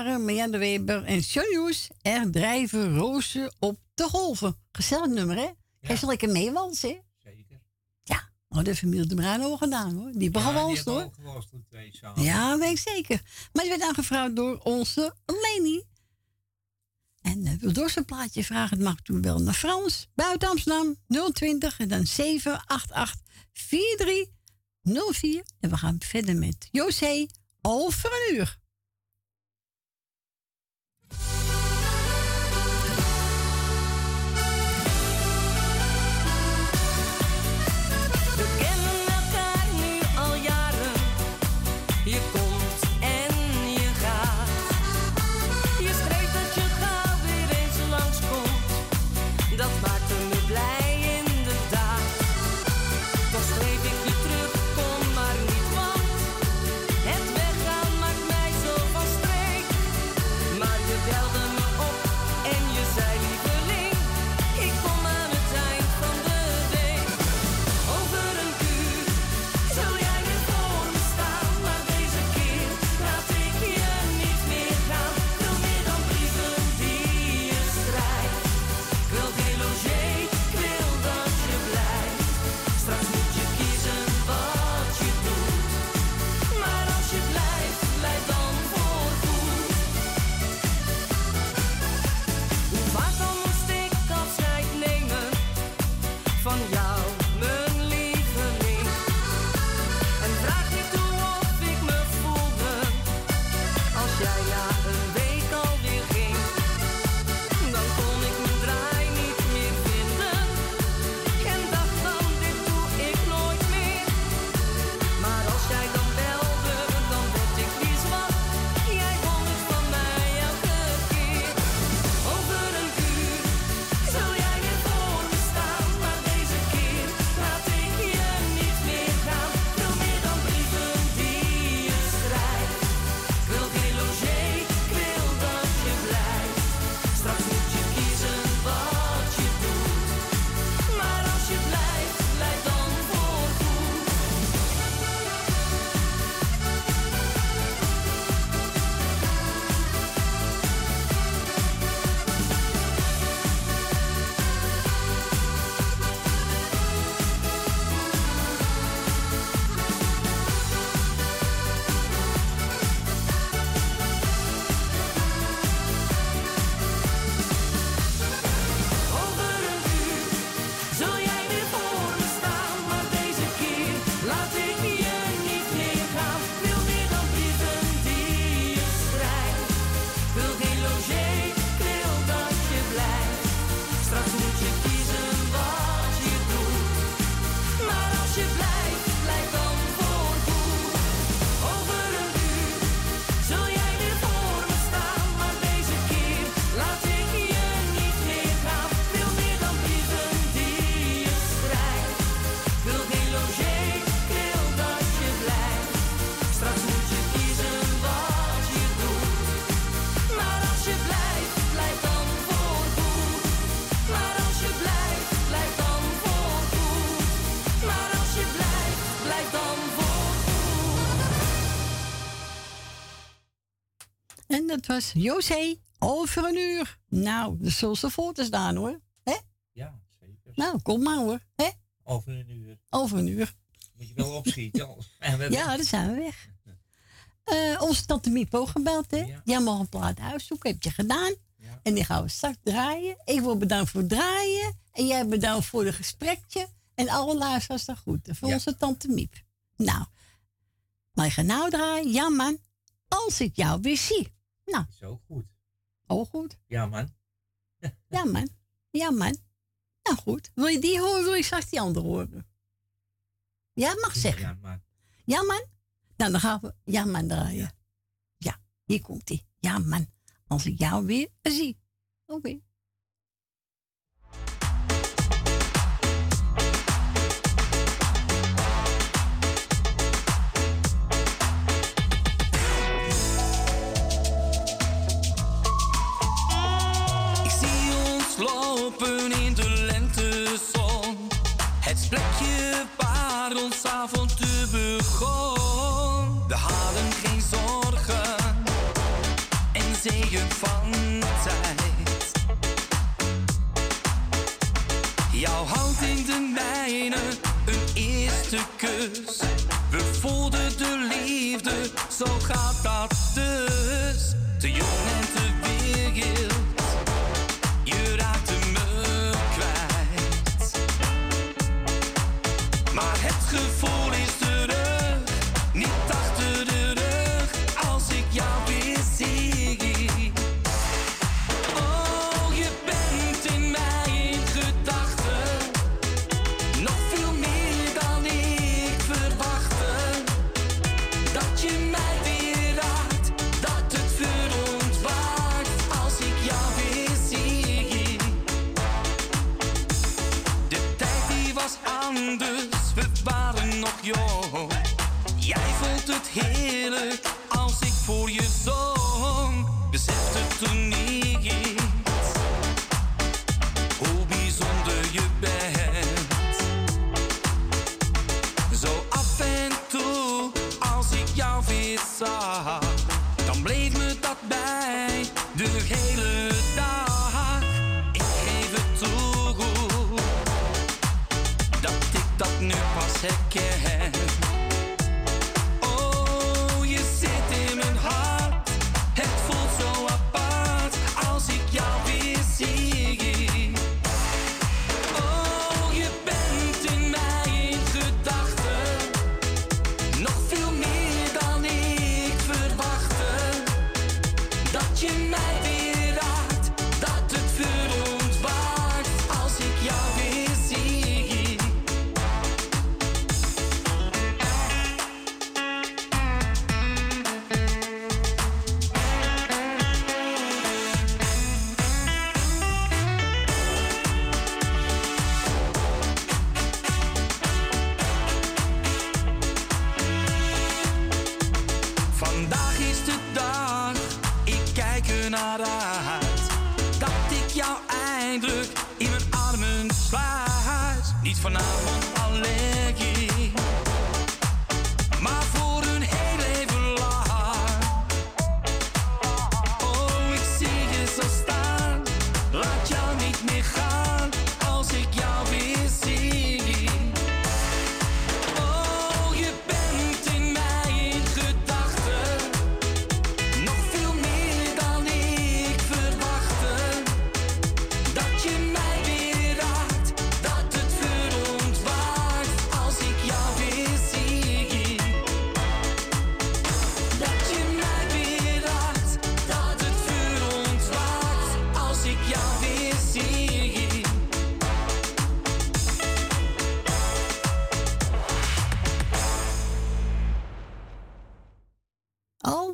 Marianne Weber en Johnny's. Er drijven rozen op de golven. Gezellig nummer, hè? Ga je zo lekker meewalsen, hè? Zeker. Ja, oh, de familie de Bruin al gedaan, hoor. Die hebben Ja, gewalst, hoor. gewalst twee samen. Ja, weet ik zeker. Maar die werd aangevraagd door onze Leni. En uh, wil door zijn plaatje vragen, het mag toen wel naar Frans. Buiten Amsterdam 020 en dan 788 4304. En we gaan verder met José over een uur. Was José over een uur. Nou, de ze voor te staan hoor. Hè? Ja, zeker. Nou, kom maar hoor. Hè? Over een uur. Over een uur. Moet je wel opschieten. Ja, dan zijn we weg. Eh, onze tante Miep ook gebeld, hè? Jij mag een plaat uitzoeken, heb je gedaan. En die gaan we straks draaien. Ik wil bedankt voor het draaien. En jij bedankt voor het gesprekje. En alle luisteraars daar goed. Voor Ja. onze tante Miep. Nou, maar je gaat nou draaien. Ja, man. Als ik jou weer zie. Nou, Zo goed. oh goed. Ja, man. Ja, man. Ja, man. Nou goed. Wil je die horen? Wil je straks die andere horen? Ja, mag zeggen. Ja, man. Ja, man? Nou, dan gaan we ja, man draaien. Ja, hier komt ie. Ja, man. Als ik jou weer zie. Oké. lopen in de lentezon. Het plekje waar ons avontuur begon. We hadden geen zorgen en zeeën van tijd. Jouw hand in de mijne, een eerste kus. We voelden de liefde, zo gaat dat dus. Te jong en te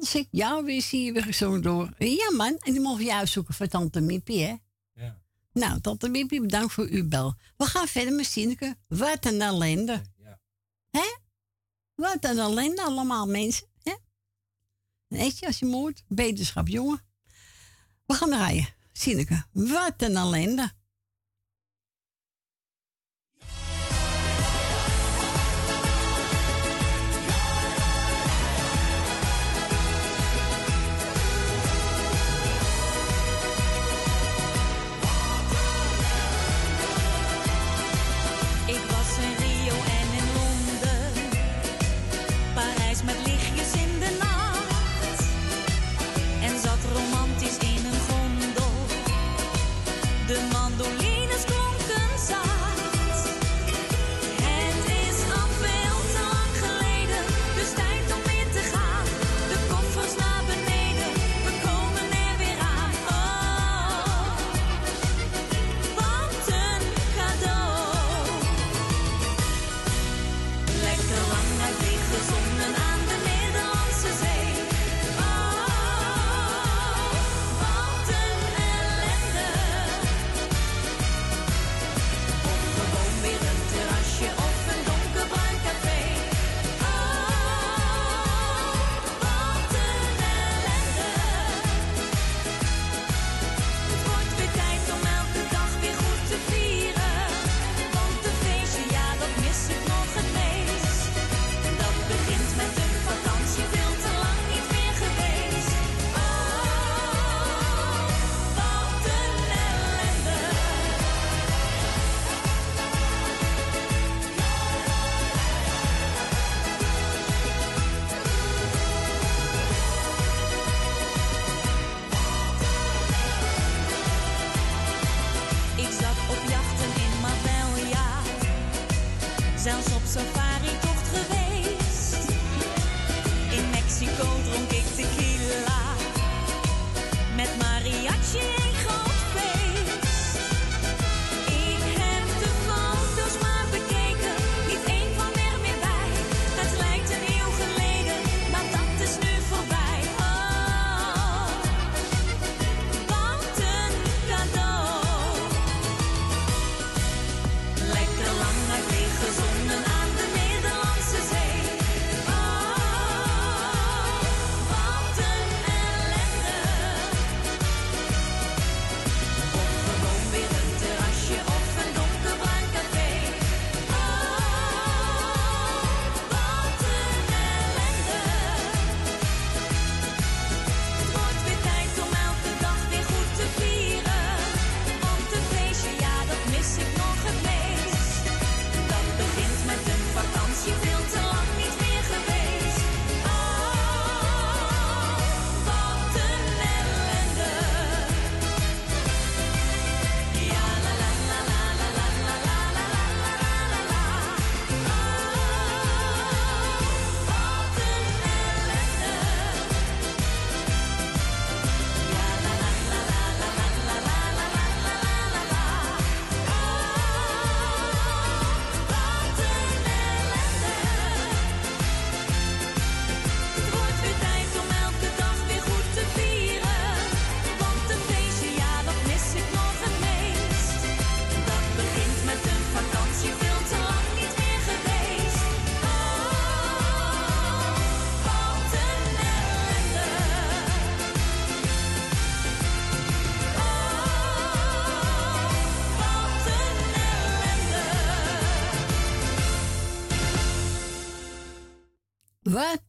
als ik jou weer zie, weer zo door. Ja, man. En die mogen je zoeken voor Tante Mippie, hè? Ja. Nou, Tante Mippie, bedankt voor uw bel. We gaan verder met Sineke. Wat een ellende. Ja. Hè? Wat een ellende allemaal, mensen. Hè? Weet je, als je moord, beterschap, jongen. We gaan draaien. Sineke, wat een ellende.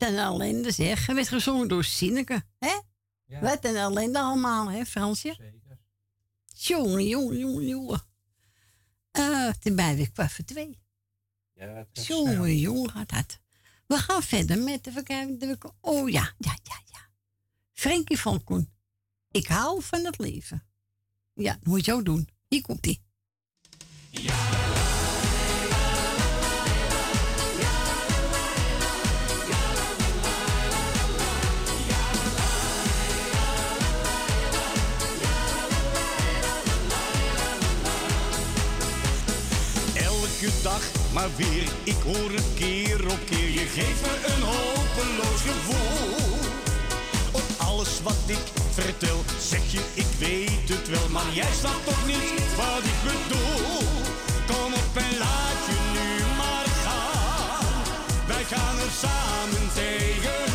Een ellende zeg. Hij werd gezongen door Sineke. Hè? Wat een ellende allemaal, hè Fransje? Zeker. Jongen, jongen, jongen, jongen. Eh, ten bij weer kwart voor twee. Ja, Jongen, jongen, gaat dat. We gaan verder met de- Oh ja, ja, ja, ja. Frenkie van Koen. Ik hou van het leven. Ja, dat moet je ook doen. Hier komt ie. Elke dag maar weer, ik hoor het keer op keer. Je geeft me een hopeloos gevoel. Op alles wat ik vertel, zeg je ik weet het wel. Maar jij snapt toch niet wat ik bedoel. Kom op en laat je nu maar gaan. Wij gaan er samen tegenaan.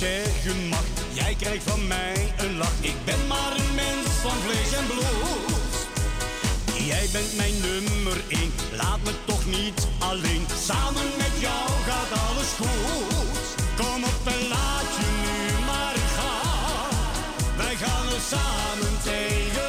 Zeggen mag, jij krijgt van mij een lach. Ik ben maar een mens van vlees en bloed. Jij bent mijn nummer één, laat me toch niet alleen. Samen met jou gaat alles goed. Kom op en laat je nu maar gaan. Wij gaan er samen tegenaan.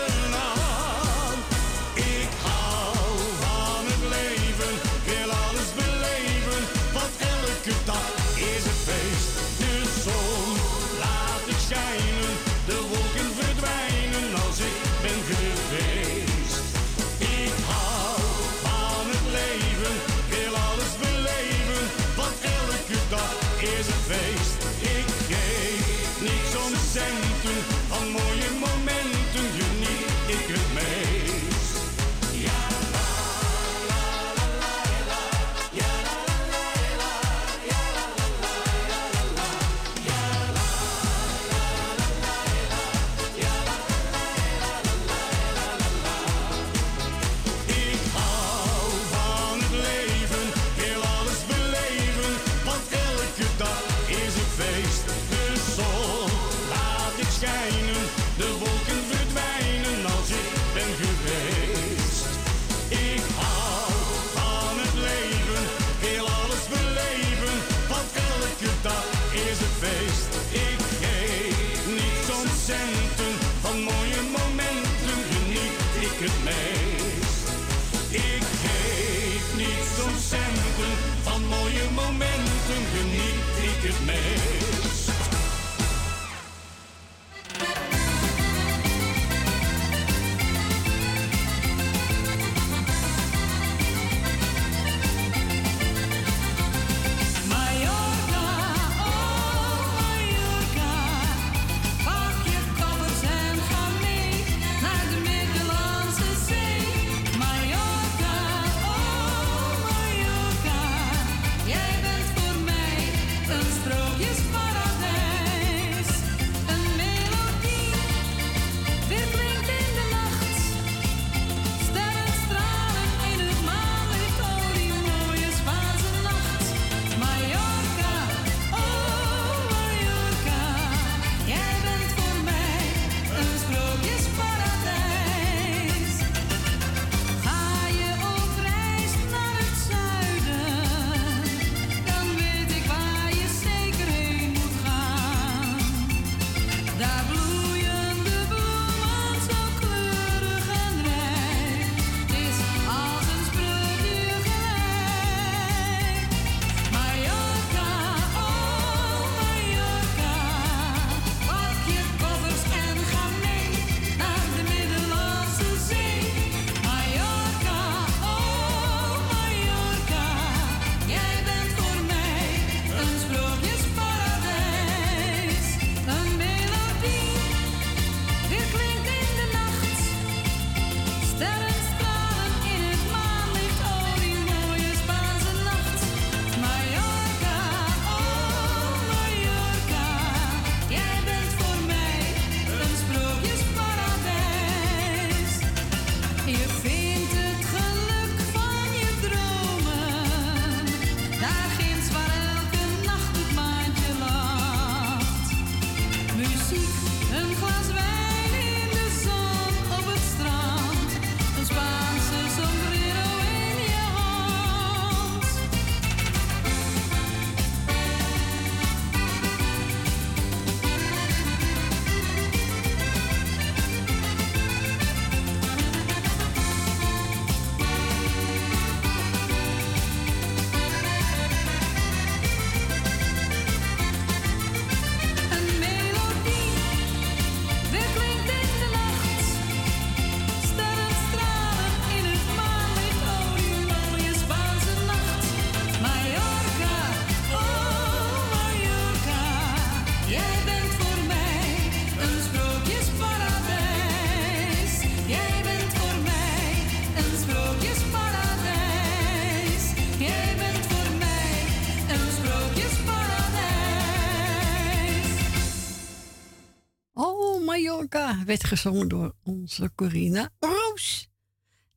Bianca werd gezongen door onze Corina Roos.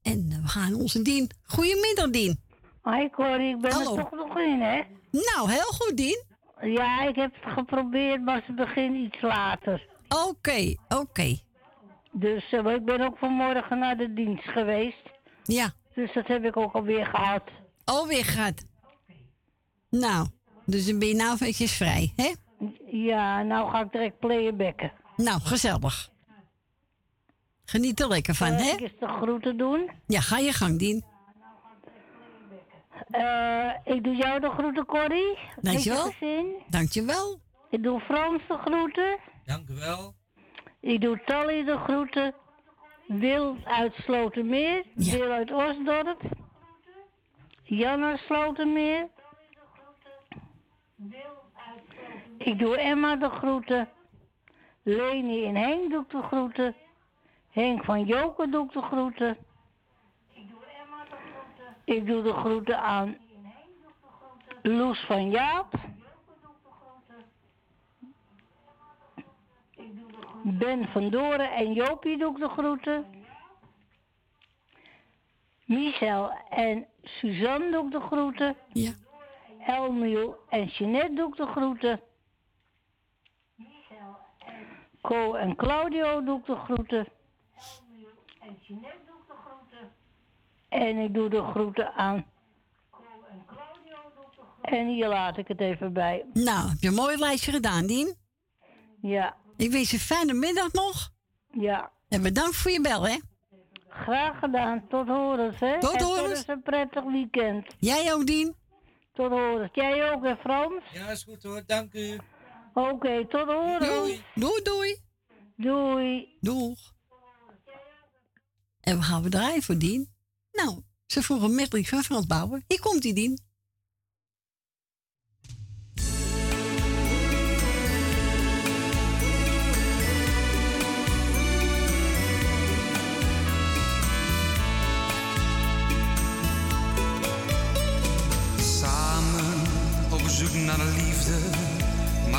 En eh, we gaan onze Dien. Goedemiddag, Dien. Hoi Corrie, ik ben Hallo. er toch nog in, hè? Nou, heel goed, Dien. Ja, ik heb het geprobeerd, maar ze beginnen iets later. Oké, oké. Dus eh, ik ben ook vanmorgen naar de dienst geweest. Ja. Dus dat heb ik ook alweer gehad. Alweer gehad. Nou, dus dan ben je nou eventjes vrij, hè? Ja, nou ga ik direct playbacken. Nou, gezellig. Geniet er lekker van, hè? ik eens de groeten doen? Ja, ga je gang, Dien. Eh, ik doe jou de groeten, Corrie. Dankjewel. Dankjewel. Ik doe Frans de groeten. Dank u wel. Ik doe Tally de groeten. Wil uit Slotermeer. Wil uit Osdorp. Jan uit Slotermeer. Ik doe Emma de groeten. Leni en Henk doe ik de groeten. Henk van Joker doe ik de groeten. Ik doe de groeten aan Loes van Jaap. Ben van Doren en Jopie doe ik de groeten. Michel en Suzanne doe ik de groeten. Ja. Elmiel en Jeanette doe ik de groeten. Co en Claudio doe ik de groeten. En ik doe de groeten aan. En hier laat ik het even bij. Nou, heb je een mooi lijstje gedaan, Dien? Ja. Ik wens je een fijne middag nog. Ja. En bedankt voor je bel, hè? Graag gedaan. Tot horens, hè? Tot en horens. tot eens een prettig weekend. Jij ook, Dien? Tot horens. Jij ook, hè, Frans? Ja, is goed hoor. Dank u. Oké, tot horens. Doei. Doei, doei. Doei. Doeg. En we gaan we draaien voor Dien. Nou, ze vroeg een medley van Frans Bauer. Hier komt die Dien. Samen op zoek naar de liefde,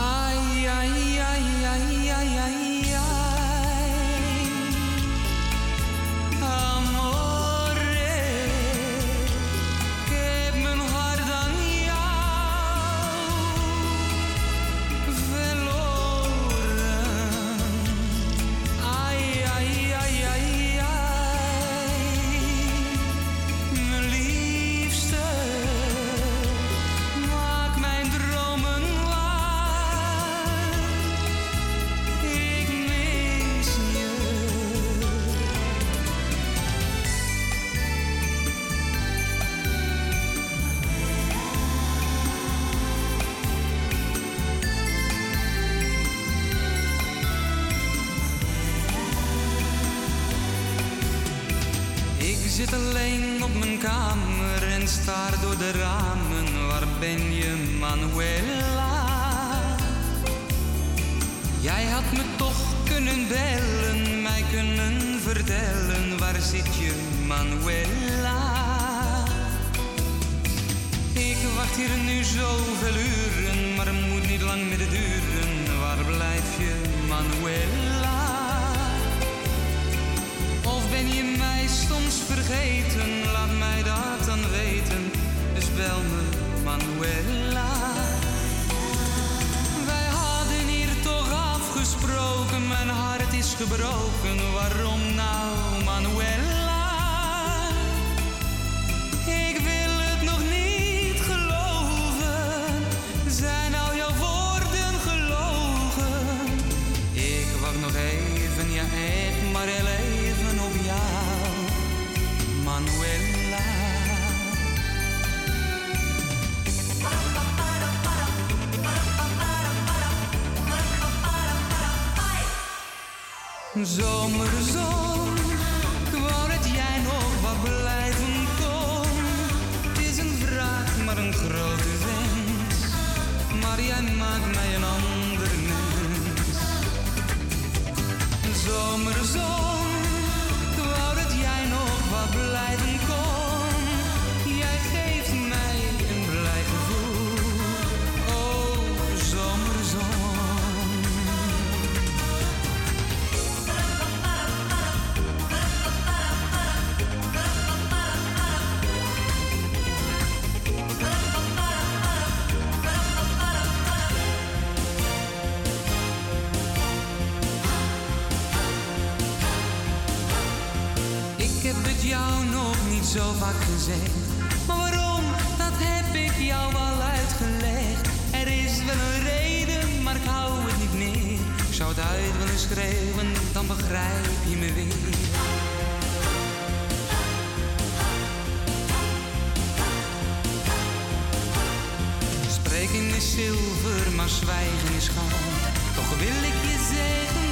Ai, ai, ai, ai, ai, ai, Jij maakt mij een ander mens. Zomerzon, ik wou dat jij nog wat blijven zo vaak gezegd. Maar waarom, dat heb ik jou al uitgelegd. Er is wel een reden, maar ik hou het niet meer. Zou het uit willen schreeuwen, dan begrijp je me weer. Spreken is zilver, maar zwijgen is goud. Toch wil ik je zeggen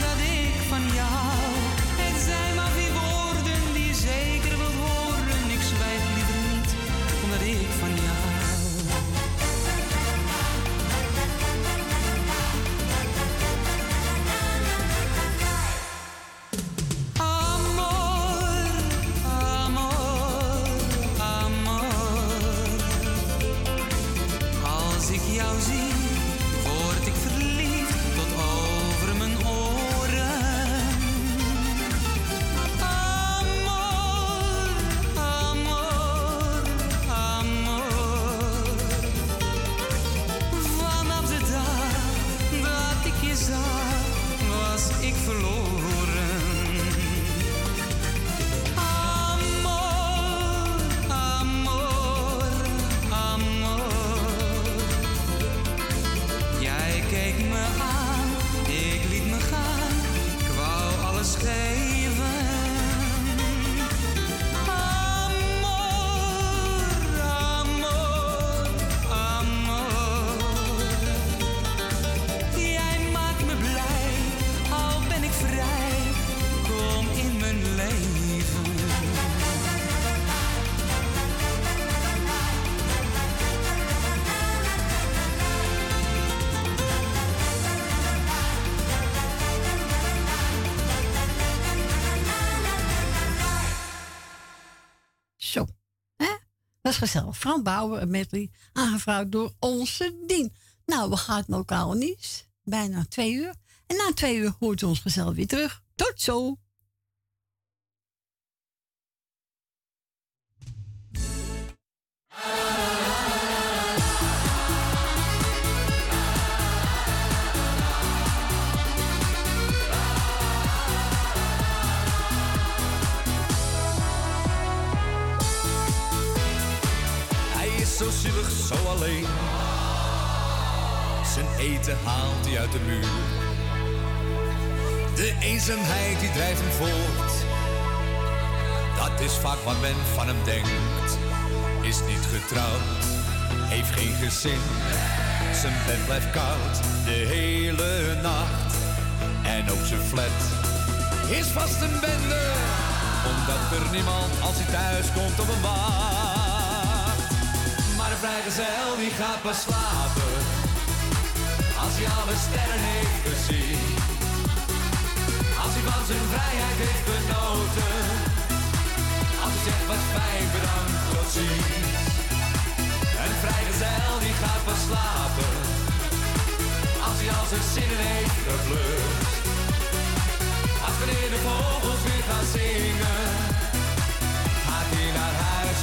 gezellig. Frank Bauer en medley, aangevraagd door onze Dien. Nou, we gaan het lokaal nieuws. Bijna twee uur. En na twee uur hoort ons gezellig weer terug. Tot zo. Zo alleen. Zijn eten haalt hij uit de muur. De eenzaamheid die drijft hem voort. Dat is vaak wat men van hem denkt. Is niet getrouwd, heeft geen gezin. Zijn bed blijft koud de hele nacht. En ook zijn flat is vast een bende. Omdat er niemand als hij thuis komt op een wacht. De vrijgezel die gaat pas slapen. Als hij alle sterren heeft gezien. Als hij van zijn vrijheid heeft genoten. Als hij zegt wat fijn bedankt tot ziens. Een vrijgezel die gaat pas slapen. Als hij al zijn zinnen heeft geblust Als wanneer de vogels weer gaan zingen Gaat hij naar huis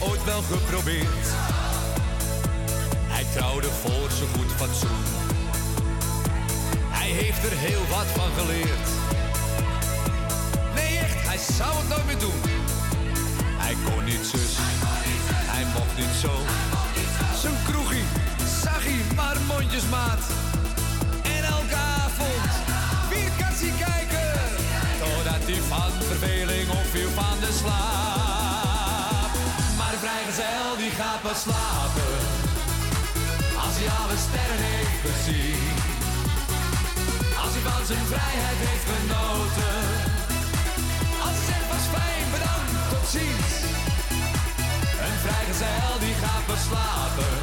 ooit wel geprobeerd. Hij trouwde voor zijn goed fatsoen. Hij heeft er heel wat van geleerd. Nee, echt, hij zou het nooit meer doen. Hij kon niet zus, hij mocht niet zo. Zijn kroegie, zag hij maar mondjesmaat. En elke avond weer kassie kijken. Totdat hij van verveling opviel van de slaap. Slapen. hij alle sterren heeft gezien. Als hij van zijn vrijheid heeft genoten. Als hij zegt was fijn, bedankt, tot ziens. Een vrijgezel die gaat pas slapen.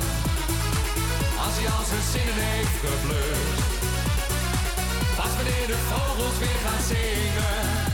Als hij al zijn zinnen heeft geblust. Pas wanneer de vogels weer gaan zingen.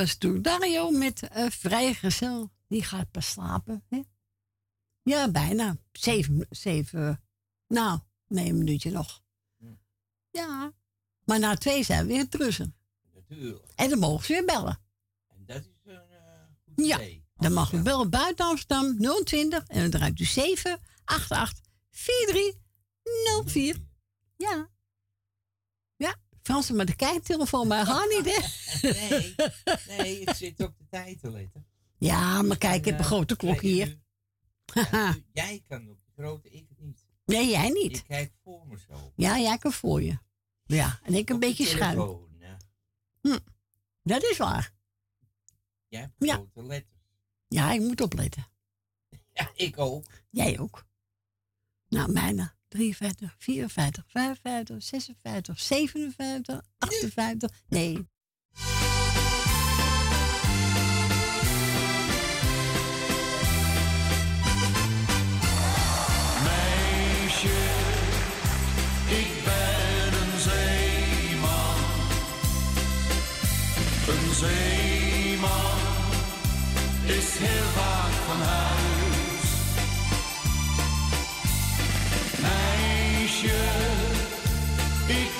Was toen Dario met uh, Vrijgezel. Die gaat pas slapen. Hè? Ja, bijna. Zeven, zeven. Nou, nee, een minuutje nog. Ja. Maar na twee zijn we weer terug. Natuurlijk. En dan mogen ze weer bellen. En dat is een goed Ja, idee. dan mag u bellen buiten Amsterdam 020 en dan draait u 788 4304. Ja. Ja, Frans, maar de kijktelefoon, maar ga niet, hè? Nee, nee, ik zit op de tijd te letten. Ja, maar kijk, ik heb een grote klok hier. Jij kan op de grote, ik het niet. Nee, jij niet. Ik kijk voor me zo. Ja, jij kan voor je. Ja, en ik een Op beetje schuin. ja. Hm. Dat is waar. Jij hebt Ja. grote letters. Ja, ik moet opletten. Ja, ik ook. Jij ook. Nou, mijne 53, 54, 55, 56, 57, 58. Nee. Zeeman is heel vaak van huis. Meisje, ik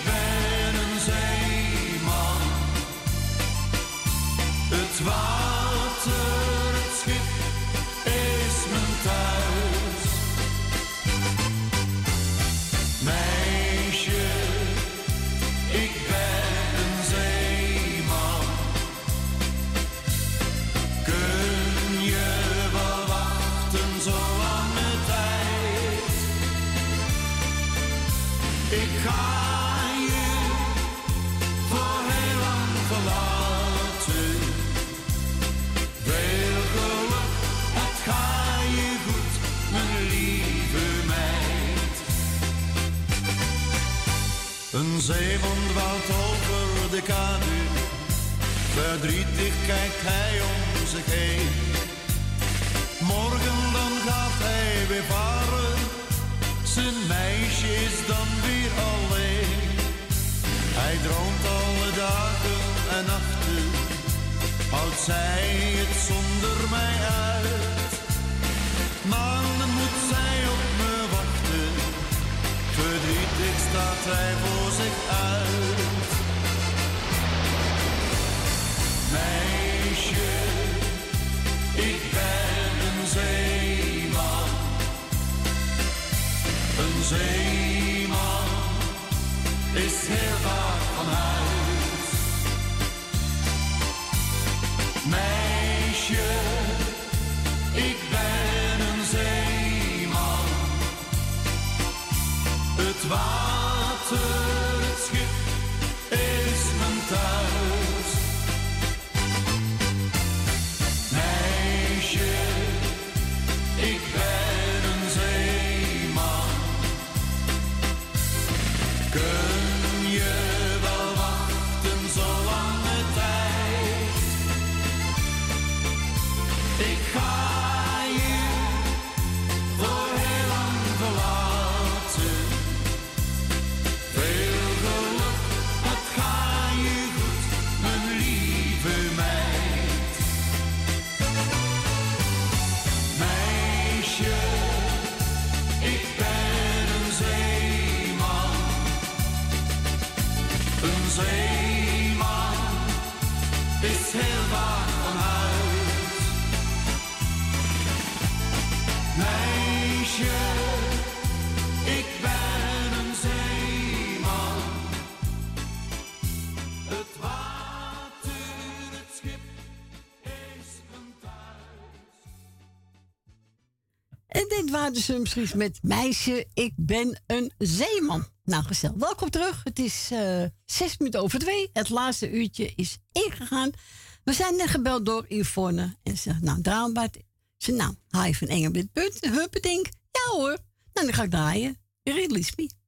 de kade. Verdrietig kijkt hij om zich heen. Morgen dan gaat hij weer varen. Zijn meisje is dan weer alleen. Hij droomt alle dagen en nachten. Houdt zij het zonder mij uit. Maanden moet zij op me wachten. Verdrietig staat hij voor zich uit. Meisje, ik ben een zeeman. Een zeeman is heel vaak van huis. Meisje, ik ben een zeeman. Het Dit waren de Sumstries met Meisje, ik ben een zeeman. Nou, gezellig. Welkom terug. Het is eh, zes minuten over twee. Het laatste uurtje is ingegaan. We zijn net gebeld door Yvonne. En ze zegt, nou, draagbart. Ze nou, haal je van Engelbert Punt, Huppedink. Ja hoor. Nou, dan ga ik draaien. Release me.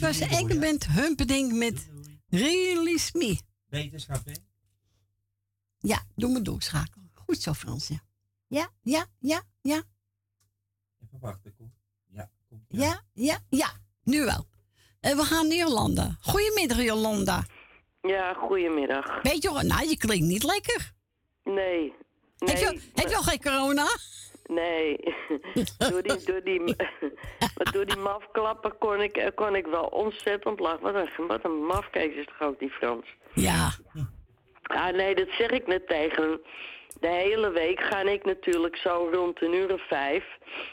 Eh, dit was Engelbert Humperdinck met Release Me. Wetenschap, hè? Ja, doe me doorschakelen. Goed zo, Frans. Ja, ja, ja, ja. ja. Even wachten, kom. Ja, kom. Ja, ja, ja, nu wel. En we gaan naar Jolanda. Goedemiddag, Jolanda. Ja, goedemiddag. Weet je wel, nou, je klinkt niet lekker. Nee. nee heb, je, heb je al geen corona? Nee. door, die, door, die, door die mafklappen kon ik, kon ik wel ontzettend lachen. Wat een, wat een mafkees is toch ook die Frans? Ja. Ah, nee, dat zeg ik net tegen hem. De hele week ga ik natuurlijk zo rond een uur of vijf.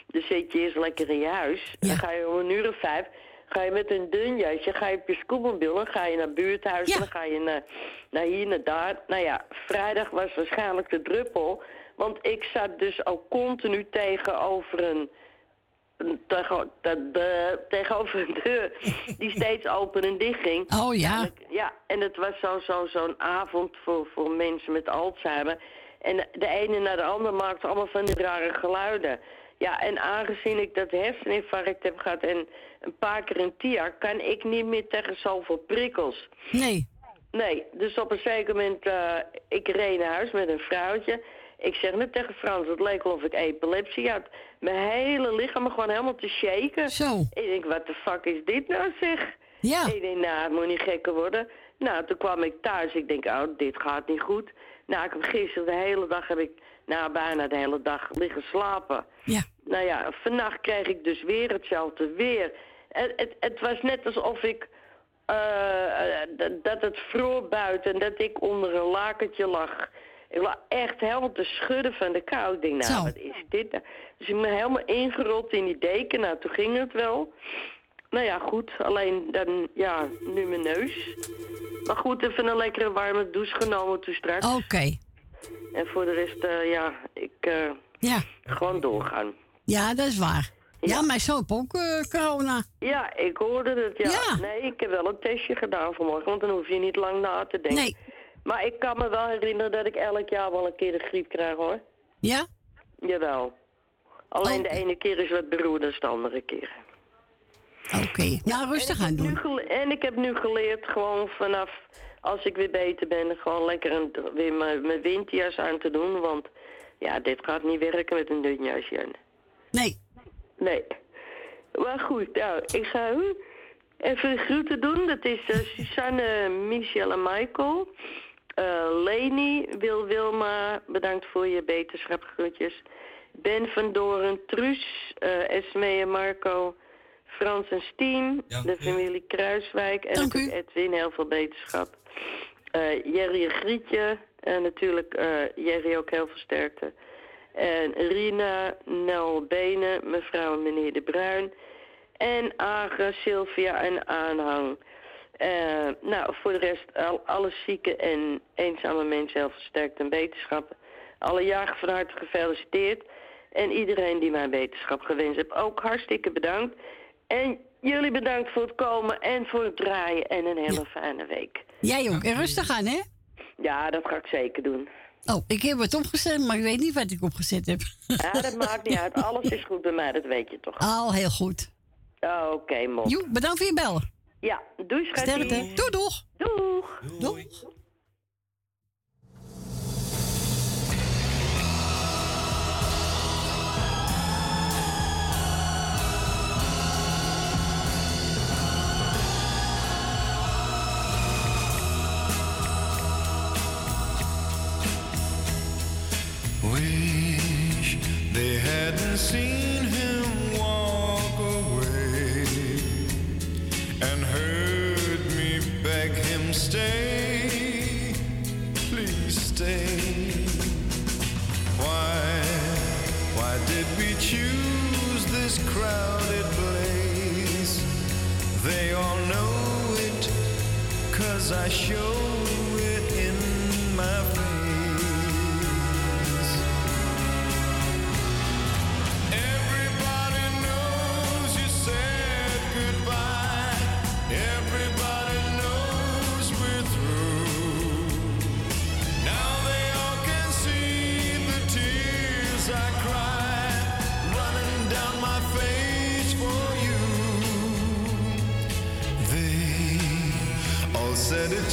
Dan zit je eerst lekker in je huis. Dan ga je om een uur of vijf. Ga je met een dun jasje, ga je op je scootmobiel, ga je naar buurthuizen, dan ga je naar, naar hier, naar daar. Nou ja, vrijdag was waarschijnlijk de druppel. Want ik zat dus ook continu tegenover een, een tegen, de, de- tegenover een deur die steeds open en dicht ging. Oh ja. En ja, en het was zo'n zo, zo'n avond voor, voor mensen met Alzheimer. En de ene naar de andere maakte allemaal van die rare geluiden. Ja, en aangezien ik dat herseninfarct heb gehad en een paar keer een TIA, kan ik niet meer tegen zoveel prikkels. Nee. Nee, dus op een zeker moment, eh, ik reed naar huis met een vrouwtje. Ik zeg net tegen Frans, het leek wel of ik epilepsie had. Mijn hele lichaam gewoon helemaal te shaken. Zo. Ik denk, wat de fuck is dit nou zeg? Ja. Ik denk, nou, het moet niet gekker worden. Nou, toen kwam ik thuis. Ik denk, oh, dit gaat niet goed. Nou, ik heb gisteren de hele dag, heb ik, nou, bijna de hele dag liggen slapen. Ja. Nou ja, vannacht kreeg ik dus weer hetzelfde weer. Het, het, het was net alsof ik, eh, eh, dat- dat het vroor buiten en dat ik onder een lakentje lag. Ik lag echt helemaal te schudden van de kou. Ik denk, nou, Zo. wat is dit nou? Dus ik ben helemaal ingerold in die deken. Nou, toen ging het wel. Nou ja, goed. Alleen dan, ja, nu mijn neus. Maar goed, even een lekkere warme douche genomen toen straks. Oké. En voor de rest, eh, ja, ik eh, Ja. gewoon doorgaan. Ja, dat is waar. Ja, mijn zoon heeft ook eh, corona. Ja, ik hoorde het, ja. Ja. Nee, ik heb wel een testje gedaan vanmorgen, want dan hoef je niet lang na te denken. Nee. Maar ik kan me wel herinneren dat ik elk jaar wel een keer de griep krijg, hoor. Ja? Jawel. Alleen de ene keer is wat beroerder dan de andere keer. Oké. Nou, rustig aan doen. en ik heb nu geleerd gewoon vanaf als ik weer beter ben, gewoon lekker een, weer mijn, mijn windjas aan te doen. Want ja, dit gaat niet werken met een dun jasje aan. Nee. Nee. Maar goed, nou, ik ga even groeten doen. Dat is eh, Susanne, Michel en Michael. Eh, Leni, Wil Wilma, bedankt voor je beterschapgroetjes. Ben van Doren, Truus, eh Esme en Marco, Frans en Stien, de familie Kruiswijk en natuurlijk Edwin, heel veel beterschap. Eh, Jerry en Grietje, en natuurlijk eh, Jerry ook heel veel sterkte. En Rina, Nel Benen, mevrouw en meneer De Bruin. En Agen, Sylvia en Aanhang. Eh, nou, voor de rest al, alle zieke en eenzame mensen heel versterkt en beterschap. Alle jaren van harte gefeliciteerd. En iedereen die mij beterschap gewenst heeft, ook hartstikke bedankt. En jullie bedankt voor het komen en voor het draaien. En een hele fijne week. Jij ook. En rustig aan, hè? Ja, dat ga ik zeker doen. Oh, ik heb het opgezet, maar ik weet niet wat ik opgezet heb. Ja, dat maakt niet uit. Alles is goed bij mij, dat weet je toch. Al heel goed. Oké, mop. Joe, bedankt voor je bellen. Ja, doei schatje. Sterkte. Doei, doeg. Doeg. Doeg. Wish they hadn't seen cause I show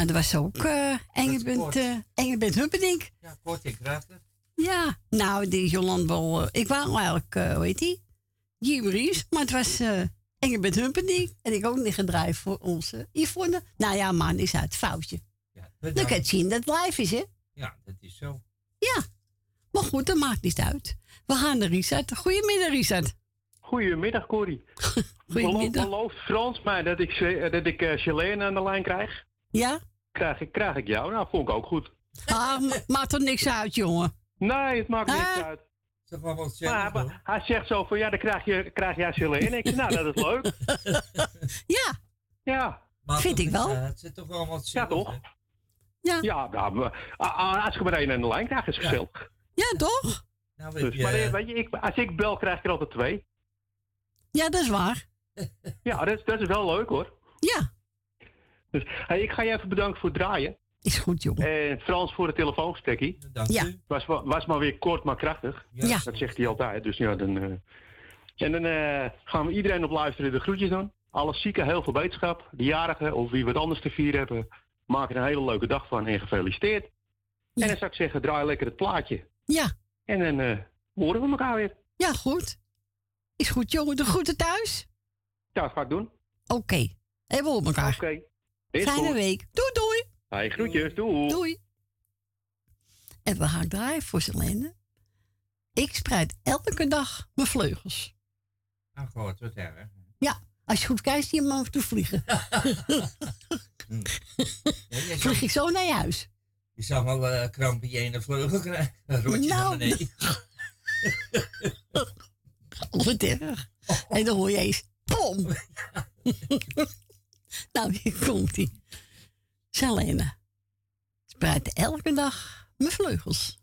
Ja, dat was ook eh Engelbert, eh Engelbert Humperdinck. Ja, kort en krachtig. Ja, nou, die Jolande wel... eh, ik wou eigenlijk, eh hoe heet die? Jim Ries, maar het was eh Engelbert Humperdinck. En ik ook niet gedraaid voor onze Yvonne. Nou ja, man, is uit foutje. Dan kan je het zien dat het live is, hè? Ja, dat is zo. Ja. Maar goed, dat maakt niet uit. We gaan naar Richard. Goedemiddag, Richard. Goedemiddag, Corrie. Goedemiddag. Belooft Frans mij dat ik, ze- dat ik eh, Charlene aan de lijn krijg? Ja? Krijg ik, krijg ik jou? Nou, vond ik ook goed. Ah, ma- maakt er niks uit, jongen. Nee, het maakt niks Ah. uit. Zeg maar wat Maar hij, hij zegt zo van, ja, dan krijg, je, krijg jij Charlene. Ik zeg, nou, dat is leuk. Ja. Ja. Vind ik wel. het zit toch wel wat Ja, toch? Ja. Ja, nou, als je maar één aan de lijn krijgt, is gezellig. Ja, toch? Nou, Dus, maar eh, weet je, ik, als ik bel, krijg ik er altijd twee. Ja, dat is waar. Ja, dat, is- dat is wel leuk, hoor. Ja. Dus, hey, ik ga je even bedanken voor het draaien. Is goed, jongen. En Frans voor het telefoongesprekkie. Dank Ja. u. Was, wa- was maar weer kort, maar krachtig. Ja. Dat zegt hij altijd. Dus ja, dan... eh, En dan eh, gaan we iedereen op luisteren de groetjes doen. Alle zieken, heel veel beterschap. De jarigen of wie wat anders te vieren hebben, maken er een hele leuke dag van en gefeliciteerd. En dan zou ik zeggen, draai lekker het plaatje. Ja. En dan eh, horen we elkaar weer. Ja, goed. Is goed, jongen. De groeten thuis? Ja, dat ga ik doen. Oké. En we horen elkaar. Oké. Fijne goed. week. Doei, doei. Hey, groetjes. Doei. Doei. En we gaan draaien voor Selene. Ik spreid elke dag mijn vleugels. Ah, god, wat erg. Ja, als je goed kijkt, zie je hem af en toe vliegen. Vlieg ik zo naar je huis. Je zou wel eh kramp in je ene vleugel krijgen. Een rotje Nou. naar beneden. Wat erg. En dan hoor je eens, pom. nou, hier komt ie. Selene. Spreid elke dag mijn vleugels.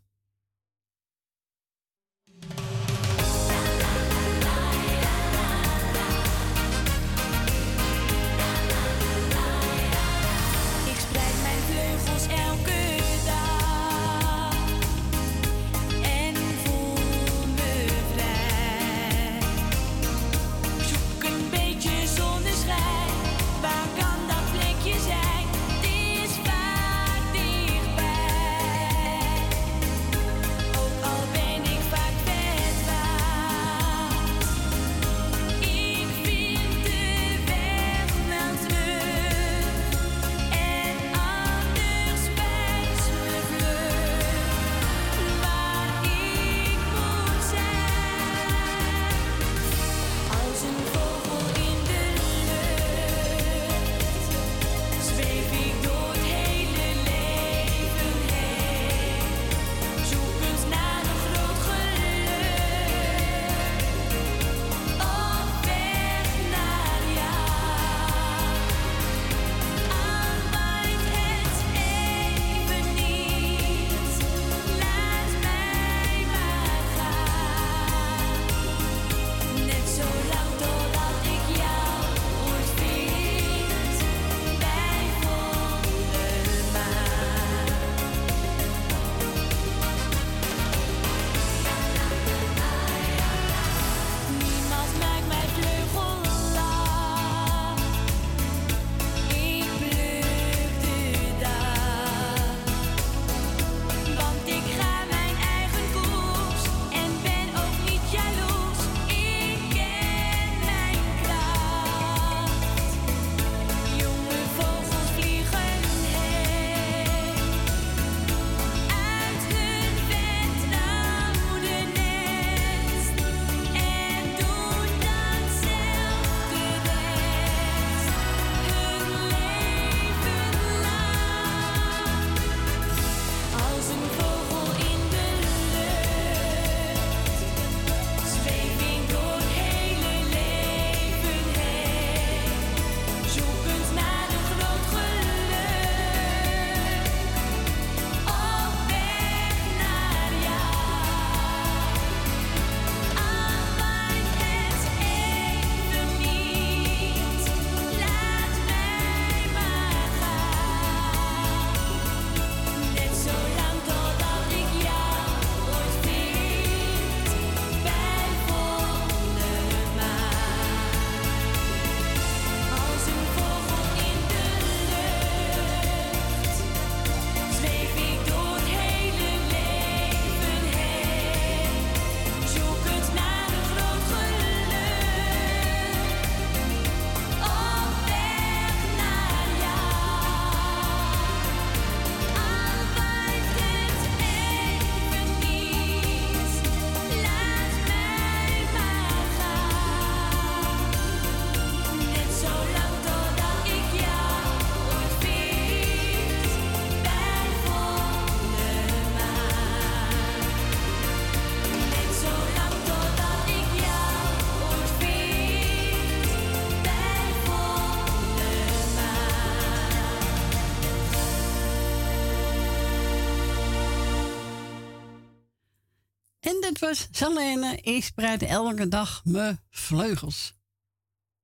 Was Salene, ik spreid elke dag mijn vleugels.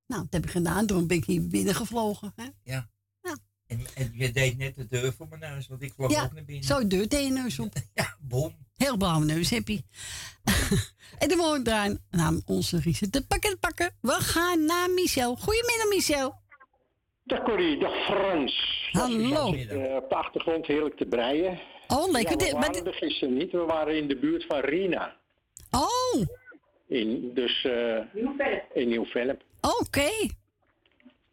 Nou, dat heb ik gedaan. Toen ben ik hier binnengevlogen. Hè? Ja. En, en je deed net de deur voor mijn neus, want ik vloog Ja, ook naar binnen. zo deur tegen je neus op. Ja, bom. Heel blauwe neus heb je. en dan moet ik draaien naar onze Riese te pakken pakken. We gaan naar Michel. Goedemiddag Michel. Dag Corrie, dag Frans. Hallo. Eh, op de achtergrond heerlijk te breien. Oh, lekker. Ja, we dit- maar waren er gisteren niet, we waren in de buurt van Rina. Oh. In, dus, eh in Nieuw-Vennep. Oké.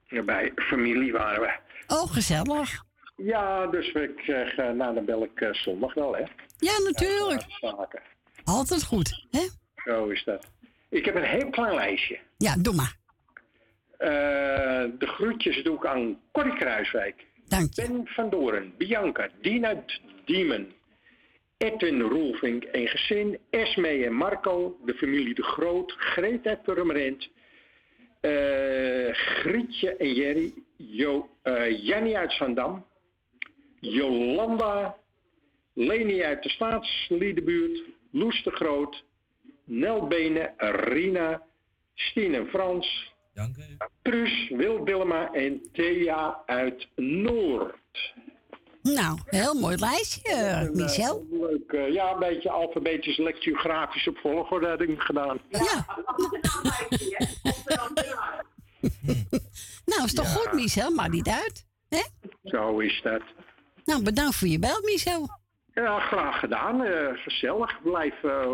Ja, Bij familie waren we. Oh, gezellig. Ja, dus ik zeg, eh, nou dan bel ik eh, zondag wel, hè. Ja, natuurlijk. Zaken. Altijd goed, hè? Zo is dat. Ik heb een heel klein lijstje. Ja, doe maar. Eh, de groetjes doe ik aan Corrie Kruiswijk. Dank Ben van Doren, Bianca, uit Diemen, Edwin Roelvink en gezin, Esme en Marco, de familie De Groot, Greet uit Purmerend, eh, Grietje en Jerry, jo, eh, Jannie uit Zandam, Jolanda, Leni uit de Staatsliedenbuurt, Loes de Groot, Nel Benen, Rina, Stien en Frans, Dank u. Truus, Wil Willema en Thea uit Noord. Nou, heel mooi lijstje, eh, Michel. Leuk, eh, ja, een beetje alfabetisch lectiografisch op volgorde had ik gedaan. Ja. nou, is toch Ja. goed, Michel? Maakt niet uit. Hè? Zo is dat. Nou, bedankt voor je bel, Michel. Ja, graag gedaan. eh, gezellig. Blijf eh,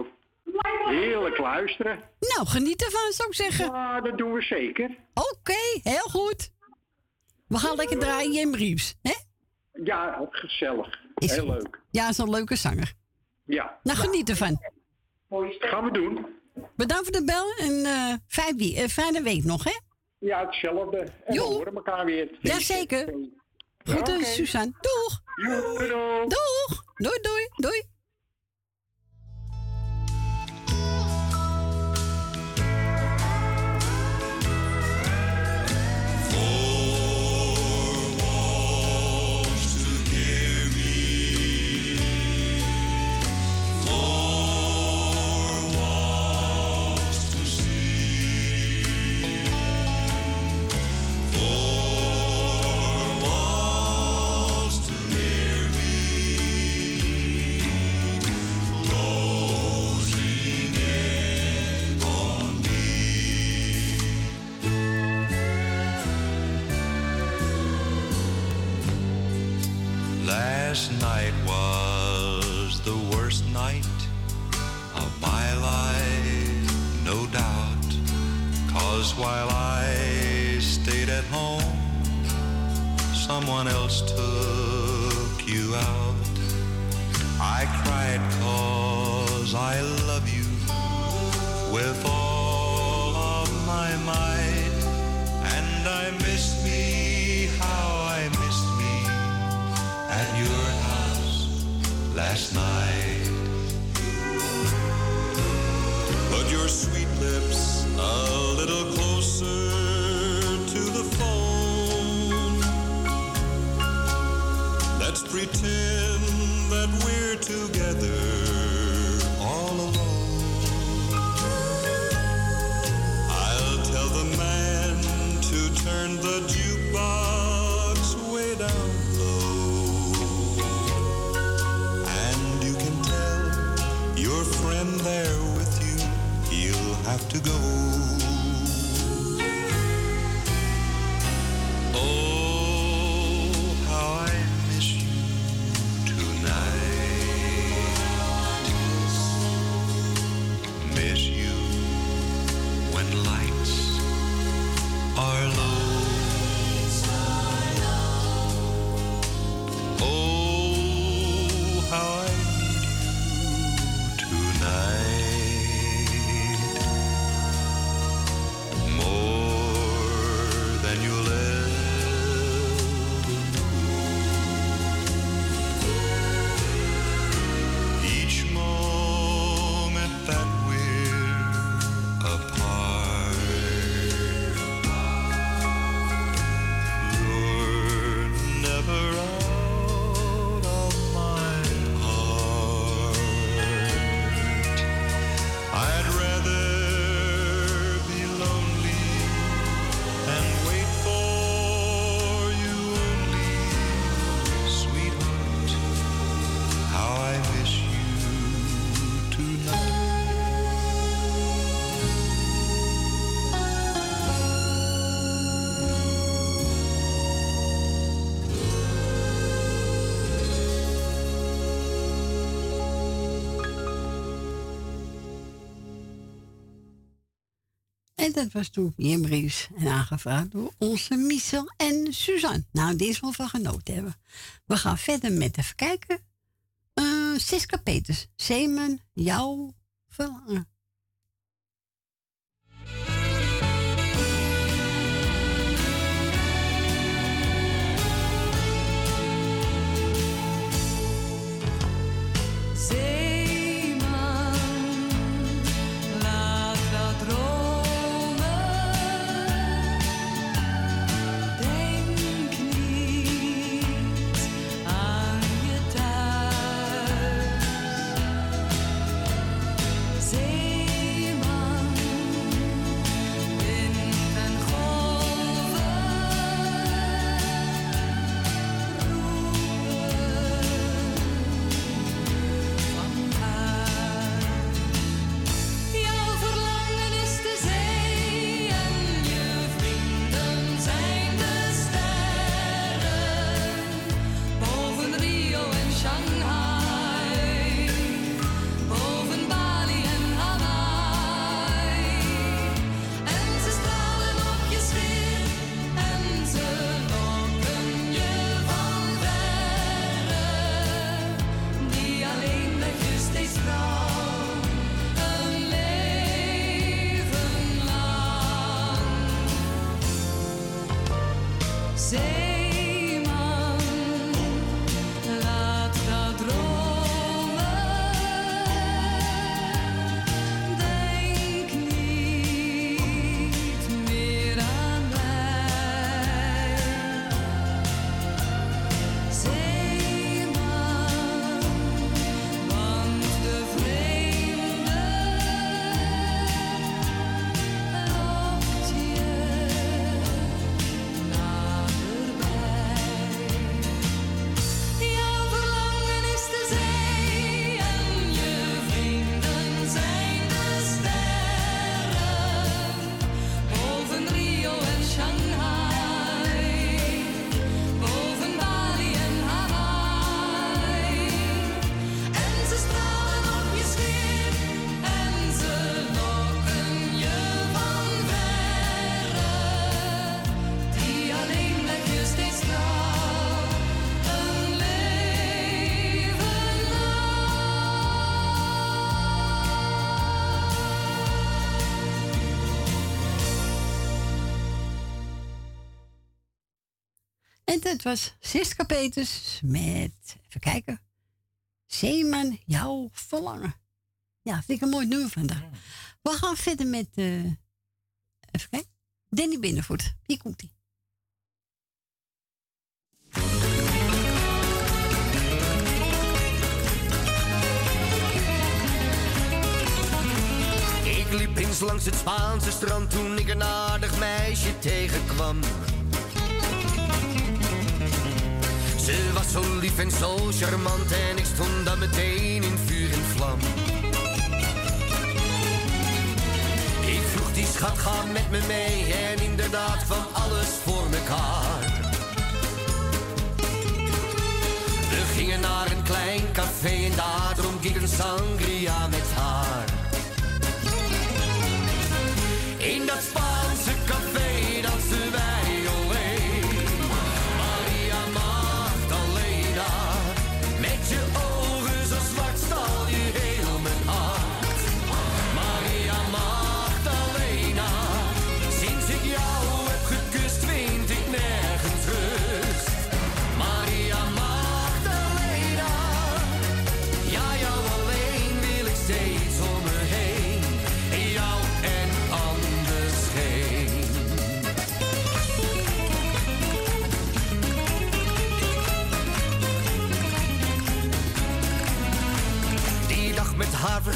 heerlijk luisteren. Nou, geniet ervan, zou ik zeggen. Ja, dat doen we zeker. Oké, heel goed. We gaan lekker draaien, Jim Reeves. Hè? Ja, gezellig. Is Heel goed. leuk. Ja, is een leuke zanger. Ja. Nou, geniet ervan. Gaan we doen. Bedankt voor de bel en eh fijn eh, fijne week nog, hè? Ja, hetzelfde. En we horen elkaar weer. Jazeker. Groeten, Oké. Suzanne. Doeg. Doeg. Doei, doei, doei. Dat was toen Jim Ries en aangevraagd door onze Michel en Suzanne. Nou, deze wel van genoten hebben. We gaan verder met even kijken. Eh Siska Peters, Zeeman, jouw verlangen. Dat was Siska Peters met, even kijken, Zeeman, jouw verlangen. Ja, vind ik een mooi nummer vandaag. We gaan verder met, eh, even kijken, Danny Binnenvoet. Hier komt hij. Ik liep eens langs het Spaanse strand toen ik een aardig meisje tegenkwam. Ze was zo lief en zo charmant en ik stond dan meteen in vuur en vlam. Ik vroeg die schat, ga met me mee en inderdaad kwam alles voor mekaar. We gingen naar een klein café en daar dronk ik een sangria met haar. In dat Spaanse café dansten wij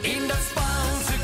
In dat Spaanse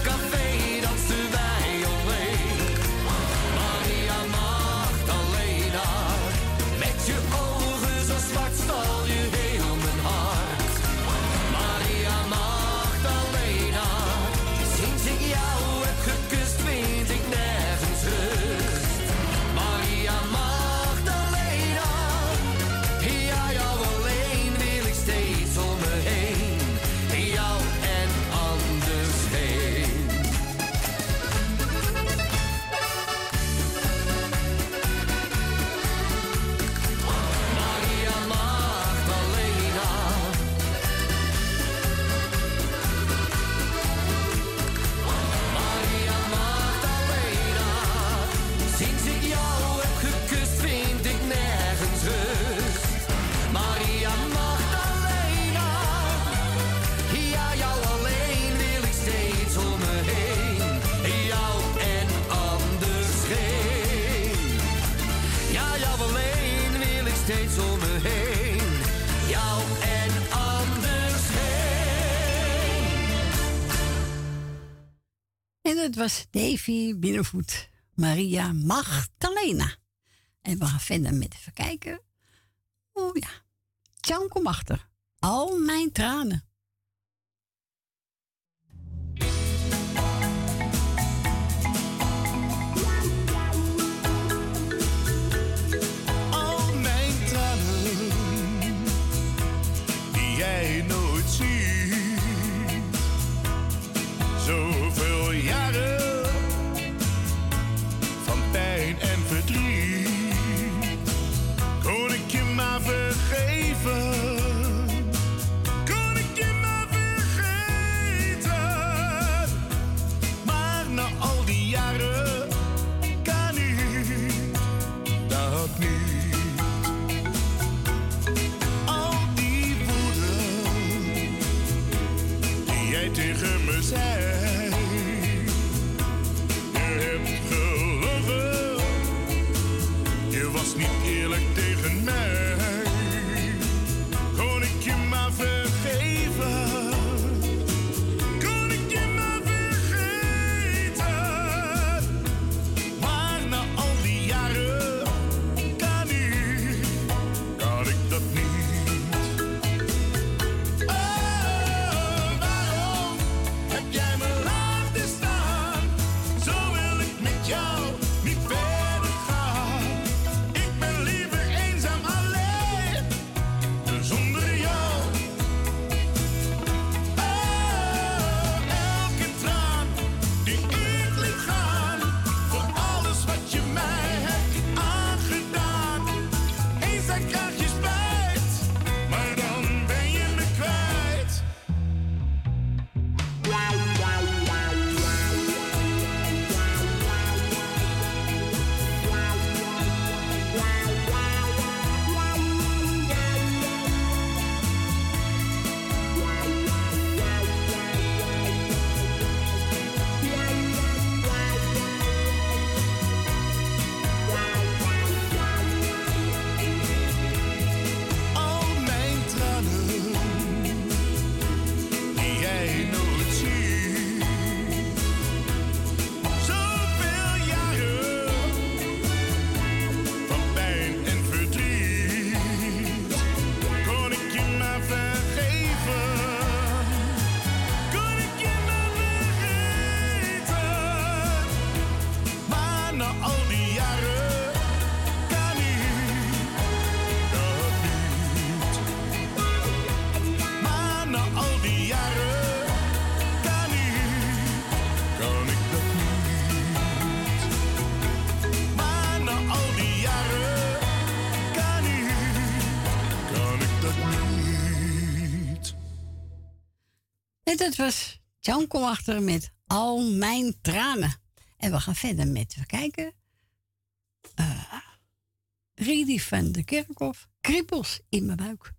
was Davy Binnenvoet, Maria Magdalena. En we gaan verder met even kijken. Oh ja, Tjanko Machter, al mijn tranen. dat was kom achter met Al Mijn Tranen. En we gaan verder met, we kijken. Eh, uh, Ridi van de Kerkhof, kriebels in mijn buik.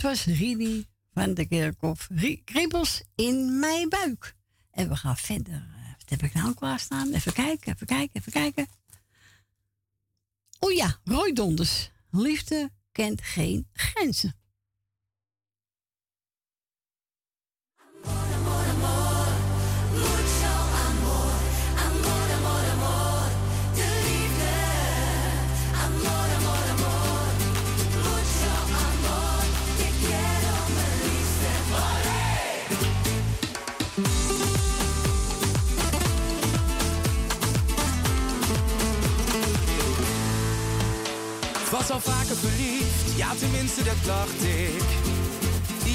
Dat was Rini van de Kerkhof. Kribbels in mijn buik. En we gaan verder. Wat heb ik nou klaarstaan? Even kijken, even kijken, even kijken. O ja, Roy Donders. Liefde kent geen grenzen. was al vaker verliefd, ja tenminste dat dacht ik.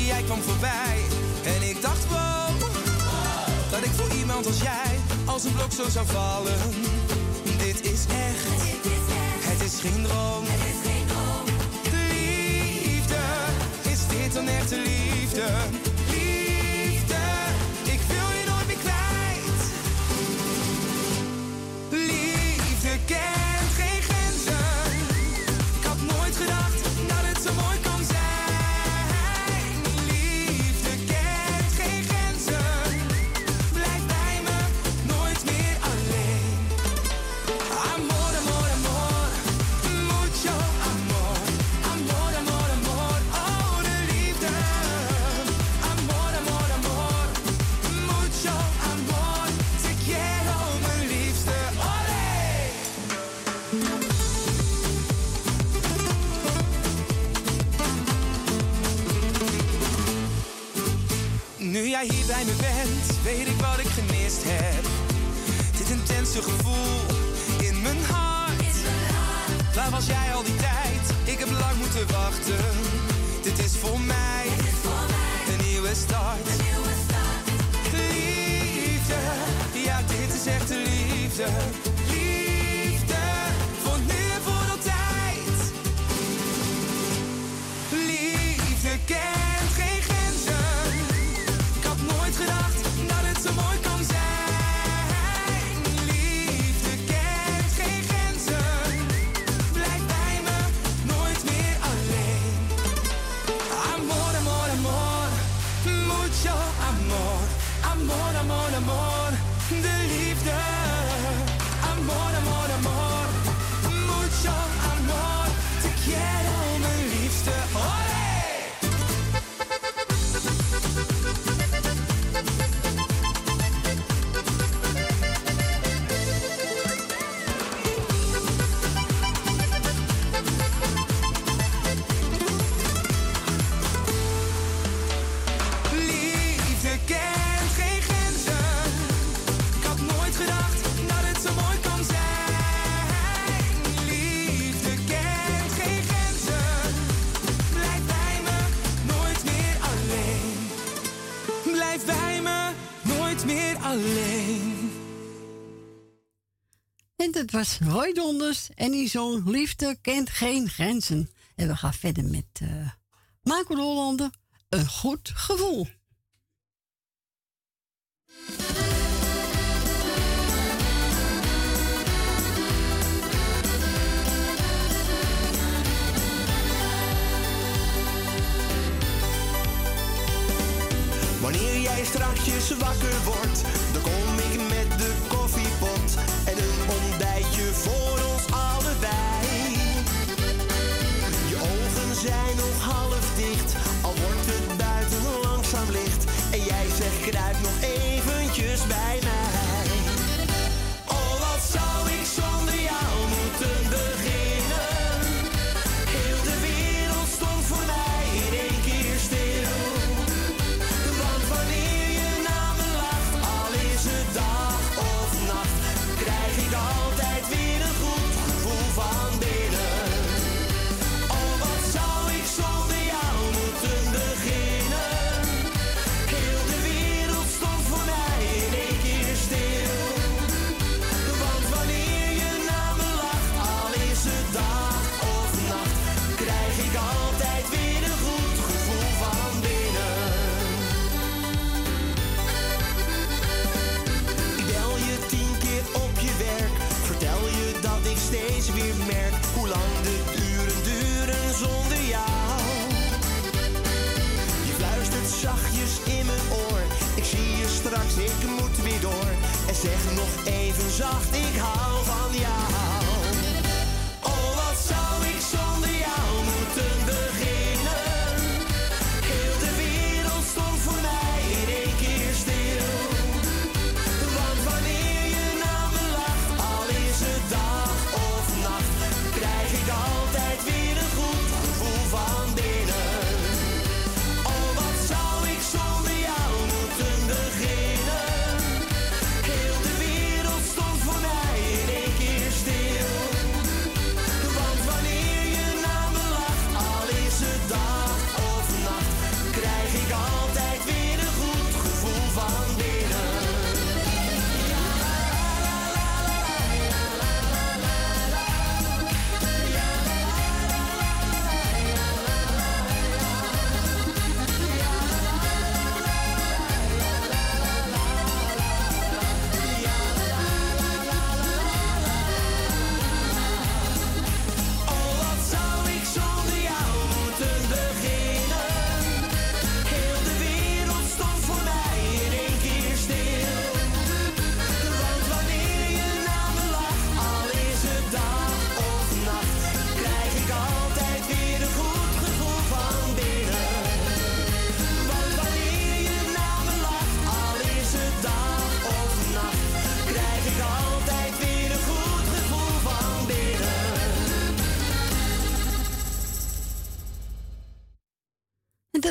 Jij kwam voorbij en ik dacht wow, dat ik voor iemand als jij als een blok zo zou vallen. Dit is echt, het is geen droom. De liefde, is dit dan echte liefde? Nu jij hier bij me bent, weet ik wat ik gemist heb. Dit intense gevoel in mijn hart. In mijn hart. Waar was jij al die tijd? Ik heb lang moeten wachten. Dit is voor mij, een nieuwe start. Een nieuwe start. Liefde, ja dit is echte liefde het was Roy Donders en die zong Liefde kent geen grenzen. En we gaan verder met uh, Marco Hollander, Een goed gevoel. Wanneer jij straks wakker wordt hoe lang de uren duren zonder jou. Je fluistert zachtjes in mijn oor, ik zie je straks, ik moet weer door. En zeg nog even zacht, ik hou van jou.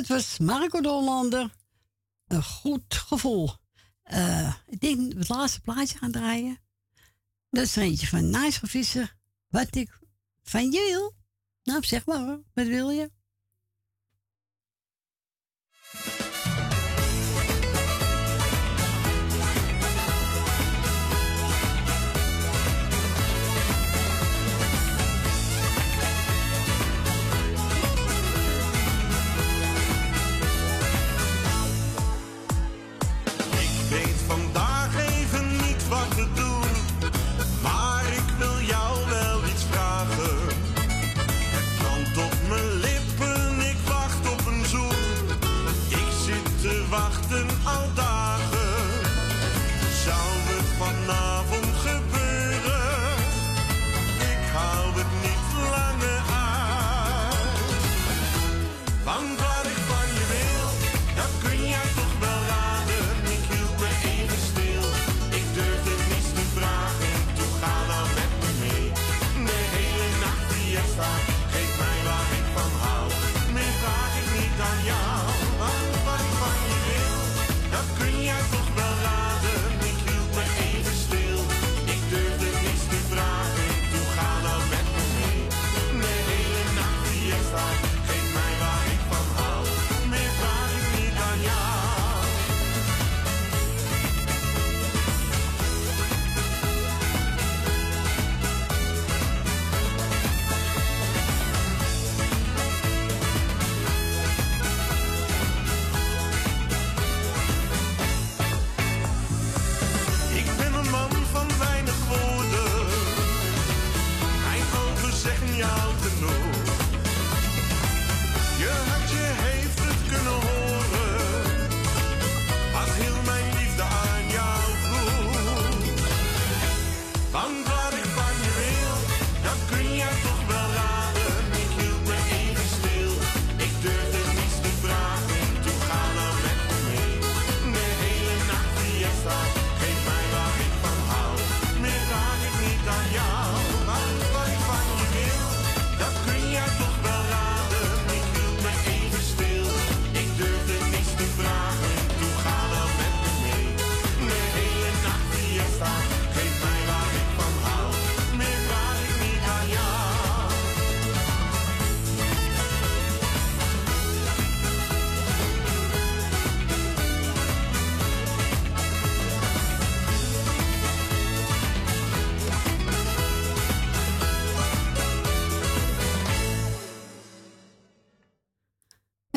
dat was Marco. Een goed gevoel. Eh, ik denk het laatste plaatje gaan draaien. Dat is er eentje van nice Wat ik van je wil. Nou, zeg maar hoor. Wat wil je?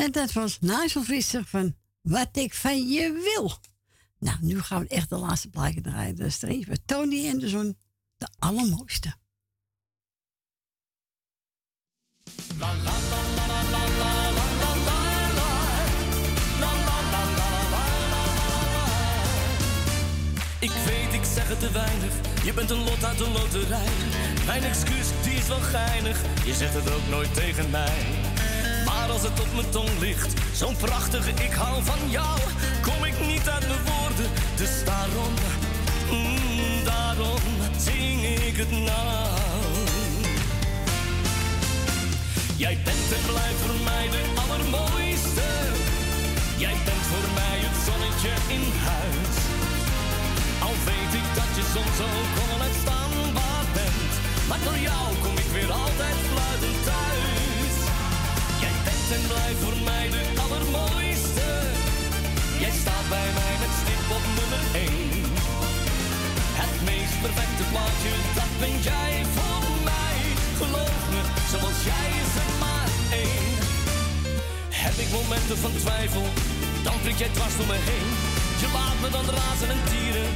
En dat was Nigel Visser van Wat ik van je wil. Nou, nu gaan we echt de laatste plaatje draaien. Dat is er even Tony en de Zon, de allermooiste. Ik weet, ik zeg het te weinig. Je bent een lot uit de loterij. Mijn excuus, die is wel geinig. Je zegt het ook nooit tegen mij. Als het op mijn tong ligt, zo'n prachtige ik hou van jou, kom ik niet uit mijn woorden. Dus daarom, mm, daarom zing ik het nou. Jij bent en blijft voor mij de allermooiste. Jij bent voor mij het zonnetje in huis. Al weet ik dat je soms ook onuitstaanbaar bent. Maar door jou kom ik weer altijd fluitend thuis. En blijft voor mij de allermooiste. Jij staat bij mij met stip op nummer 1. Het meest perfecte plaatje, dat ben jij voor mij. Geloof me, zoals jij is er maar één. Heb ik momenten van twijfel, dan prik jij dwars door me heen. Je laat me dan razen en tieren,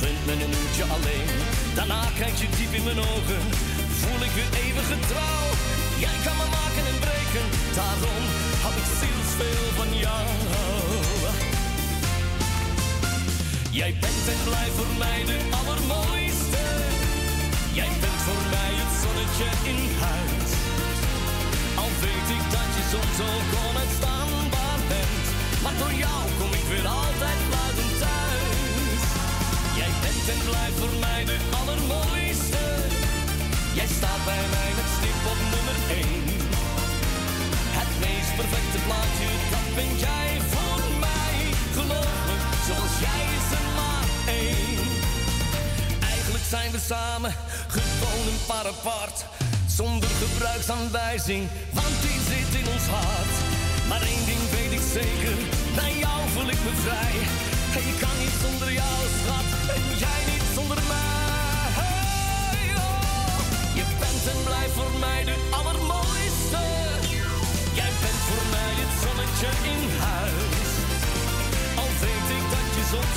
gunt me een uurtje alleen. Daarna kijk je diep in mijn ogen, voel ik weer eeuwige trouw. Jij kan me maken en breken, daarom hou ik zielsveel van jou. Jij bent en blijft voor mij de allermooiste. Jij bent voor mij het zonnetje in huis. Al weet ik dat je soms ook onuitstaanbaar bent. Maar door jou kom ik weer altijd fluitend thuis. Jij bent en blijft voor mij de allermooiste. Jij staat bij mij met stip op nummer 1. Het meest perfecte plaatje, dat ben jij voor mij. Geloof me, zoals jij is er maar één. Eigenlijk zijn we samen, gewoon een paar apart. Zonder gebruiksaanwijzing, want die zit in ons hart. Maar één ding weet ik zeker, bij jou voel ik me vrij. En je kan niet zonder jou, schat, en jij niet zonder mij. Blijft voor mij de allermooiste. Jij bent voor mij het zonnetje in huis. Al weet ik dat je ook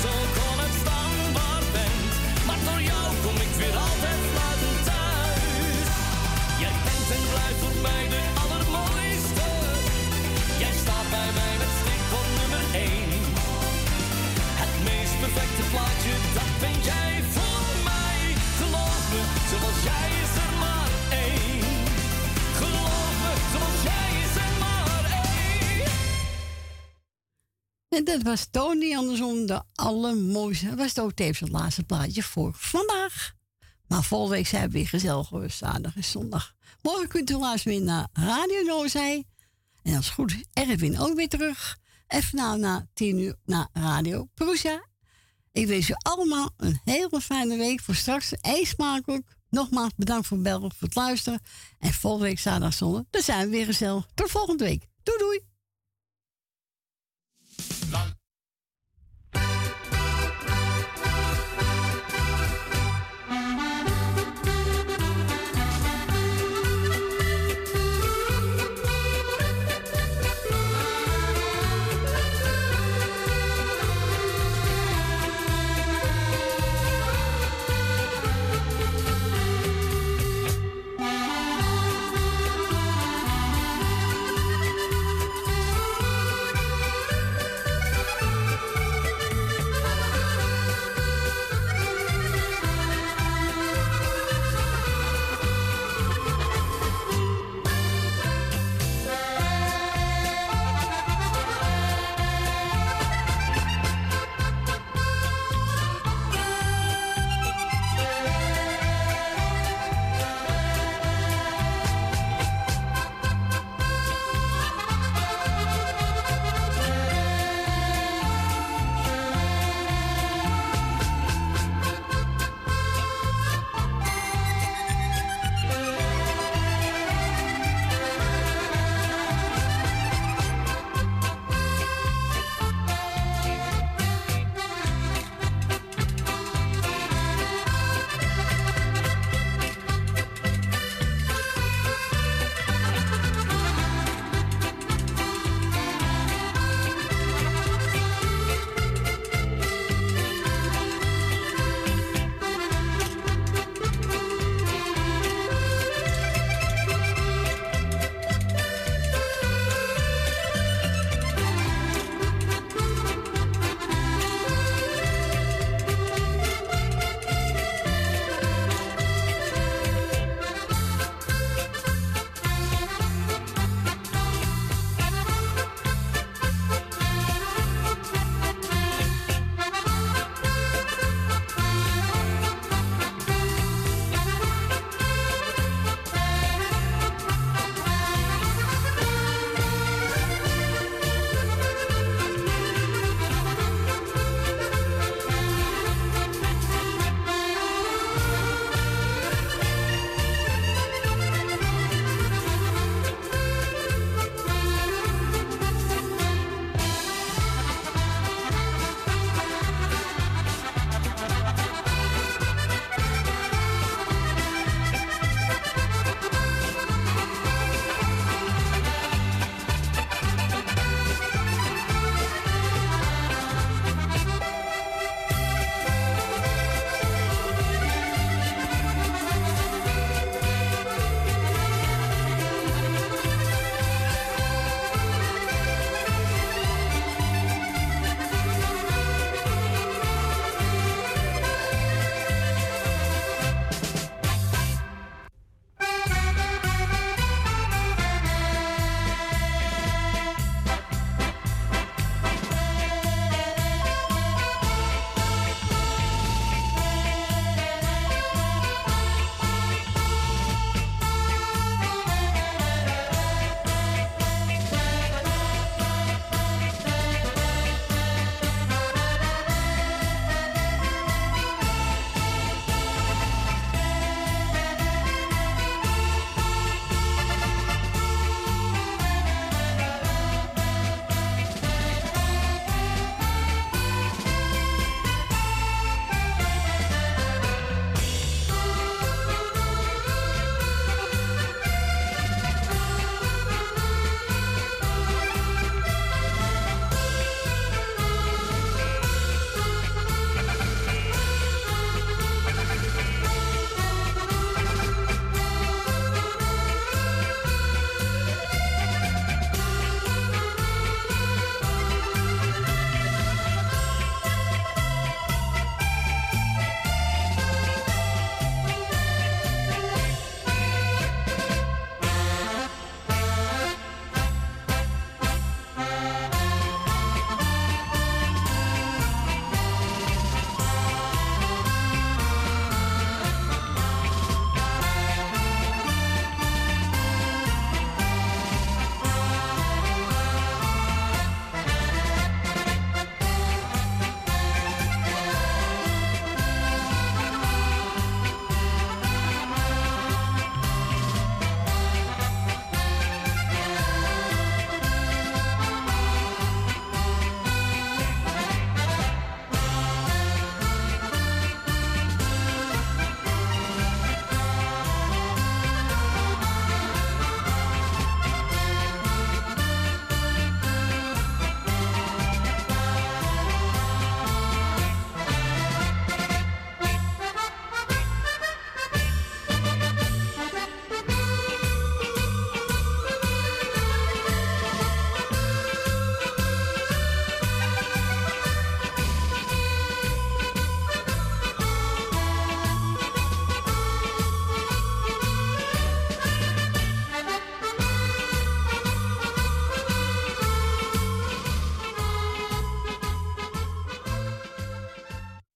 En dat was Tony Anderson, de allermooiste. Dat was ook tevens het laatste plaatje voor vandaag. Maar volgende week zijn we weer gezellig hoor, zaterdag en zondag. Morgen kunt u luisteren weer naar Radio Noordzij. En als het goed is, Erwin ook weer terug. En vanavond na 10 uur naar Radio Prusa. Ik wens u allemaal een hele fijne week. Voor straks eet smakelijk. Nogmaals bedankt voor het bellen, voor het luisteren. En volgende week zaterdag zondag, dan zijn we weer gezellig. Tot volgende week. Doei doei. la,